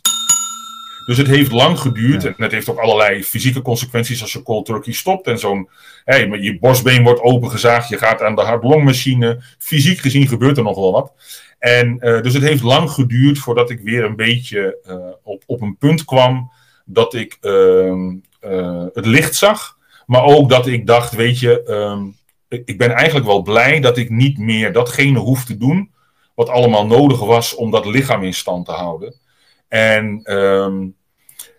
Dus het heeft lang geduurd Ja. en het heeft ook allerlei fysieke consequenties als je cold turkey stopt. En zo'n, hey, maar je borstbeen wordt opengezaagd, je gaat aan de hartlongmachine. Fysiek gezien gebeurt er nog wel wat. En eh, dus het heeft lang geduurd voordat ik weer een beetje eh, op, op een punt kwam dat ik ehm, eh, het licht zag. Maar ook dat ik dacht, weet je, ehm, ik ik ben eigenlijk wel blij dat ik niet meer datgene hoef te doen wat allemaal nodig was om dat lichaam in stand te houden. En ehm,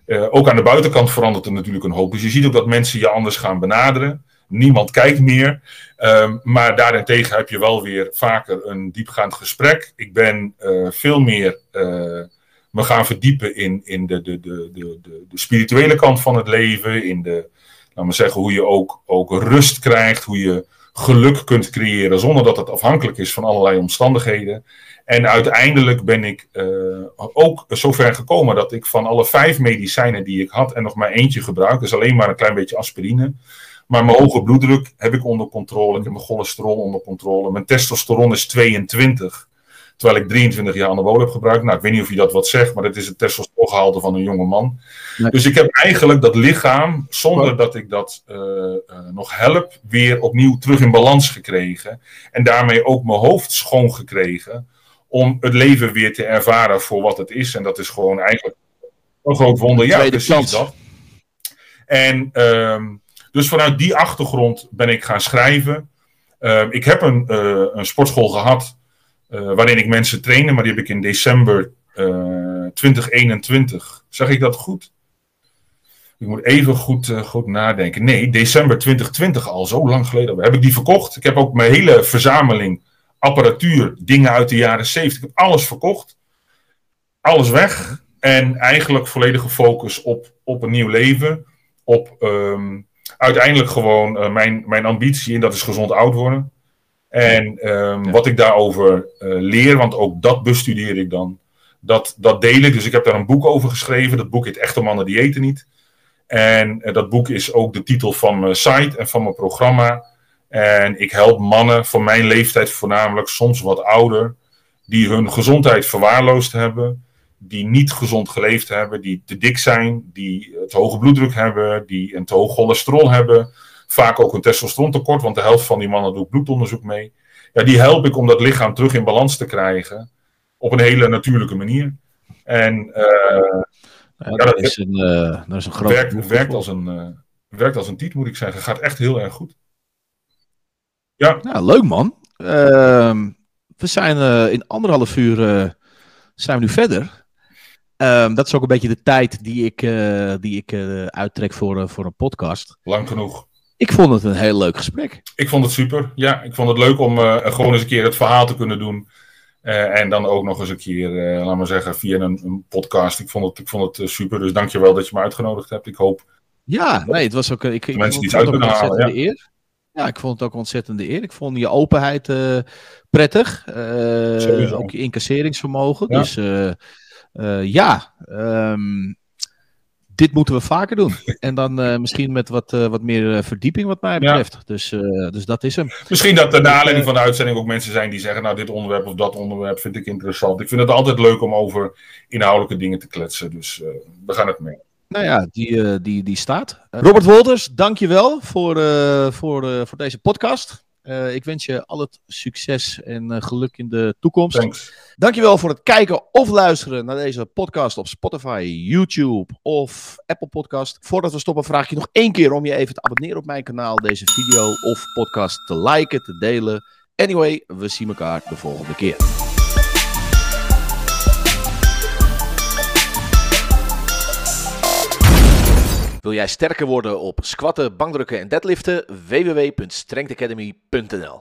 eh, ook aan de buitenkant verandert er natuurlijk een hoop. Dus je ziet ook dat mensen je anders gaan benaderen. Niemand kijkt meer. Um, maar daarentegen heb je wel weer vaker een diepgaand gesprek. Ik ben uh, veel meer uh, me gaan verdiepen in, in de, de, de, de, de, de spirituele kant van het leven. In de, laten we zeggen, hoe je ook, ook rust krijgt. Hoe je geluk kunt creëren zonder dat het afhankelijk is van allerlei omstandigheden. En uiteindelijk ben ik uh, ook zover gekomen dat ik van alle vijf medicijnen die ik had en nog maar eentje gebruik, dus alleen maar een klein beetje aspirine. Maar mijn hoge bloeddruk heb ik onder controle. Ik heb mijn cholesterol onder controle. Mijn testosteron is 22. Terwijl ik 23 jaar anabolen heb gebruikt. Nou, ik weet niet of je dat wat zegt, maar dat is het testosterongehalte van een jonge man. Nee. Dus ik heb eigenlijk dat lichaam, zonder dat ik dat uh, uh, nog help, weer opnieuw terug in balans gekregen. En daarmee ook mijn hoofd schoon gekregen. Om het leven weer te ervaren voor wat het is. En dat is gewoon eigenlijk een groot wonder. Ja, precies kans. dat. En um, dus vanuit die achtergrond ben ik gaan schrijven. Uh, ik heb een, uh, een sportschool gehad uh, waarin ik mensen trainde, maar die heb ik in december 2021. Zeg ik dat goed? Ik moet even goed, goed nadenken. Nee, december 2020 al, zo lang geleden. Heb ik die verkocht? Ik heb ook mijn hele verzameling apparatuur, dingen uit de jaren 70. Ik heb alles verkocht. Alles weg. En eigenlijk volledige focus op, op een nieuw leven. Op um, uiteindelijk gewoon uh, mijn, mijn ambitie en dat is gezond oud worden. En um, ja. wat ik daarover uh, leer, want ook dat bestudeer ik dan, dat, dat deel ik. Dus ik heb daar een boek over geschreven. Dat boek heet Echte Mannen die eten niet. En uh, dat boek is ook de titel van mijn site en van mijn programma. En ik help mannen van mijn leeftijd voornamelijk, soms wat ouder, die hun gezondheid verwaarloosd hebben die niet gezond geleefd hebben, die te dik zijn, die het hoge bloeddruk hebben, die een te hoog cholesterol hebben, vaak ook een testosterontekort, want de helft van die mannen doet bloedonderzoek mee. Ja, die help ik om dat lichaam terug in balans te krijgen op een hele natuurlijke manier. En uh, ja, ja, dat, is een, uh, dat is een groot werkt, werkt, als een, uh, werkt als een tiet, moet ik zeggen. Gaat echt heel erg goed. Ja, ja leuk man. Ehm, we zijn in anderhalf uur zijn we nu verder. Um, dat is ook een beetje de tijd die ik, uh, die ik uh, uittrek voor, uh, voor een podcast. Lang genoeg. Ik vond het een heel leuk gesprek. Ik vond het super. Ja, ik vond het leuk om gewoon eens een keer het verhaal te kunnen doen. en dan ook nog eens een keer, laat maar zeggen, via een, een, podcast. Ik vond het, ik vond het super. Dus dankjewel dat je me uitgenodigd hebt. Ik hoop. Ja, nee, het was ook. Ik, ik mensen die het uit kunnen halen. Ja. Eer. Ja, ik vond het ook ontzettende eer. Ik vond je openheid prettig. ook je incasseringsvermogen. Ja. Dus. Uh, ja, um, dit moeten we vaker doen. En dan uh, misschien met wat, uh, wat meer verdieping wat mij betreft. Ja. Dus, dus dat is hem. Misschien dat er na aanleiding van de uitzending ook mensen zijn die zeggen... nou, dit onderwerp of dat onderwerp vind ik interessant. Ik vind het altijd leuk om over inhoudelijke dingen te kletsen. Dus we gaan het mee. Nou ja, die, die, die staat. Robert Wolters, dankjewel voor, voor, voor deze podcast. Uh, ik wens je al het succes en uh, geluk in de toekomst. Thanks. Dankjewel voor het kijken of luisteren naar deze podcast op Spotify, YouTube of Apple Podcast. Voordat we stoppen vraag ik je nog één keer om je even te abonneren op mijn kanaal, deze video of podcast te liken, te delen. Anyway, we zien elkaar de volgende keer. Wil jij sterker worden op squatten, bankdrukken en deadliften? www.strengthacademy.nl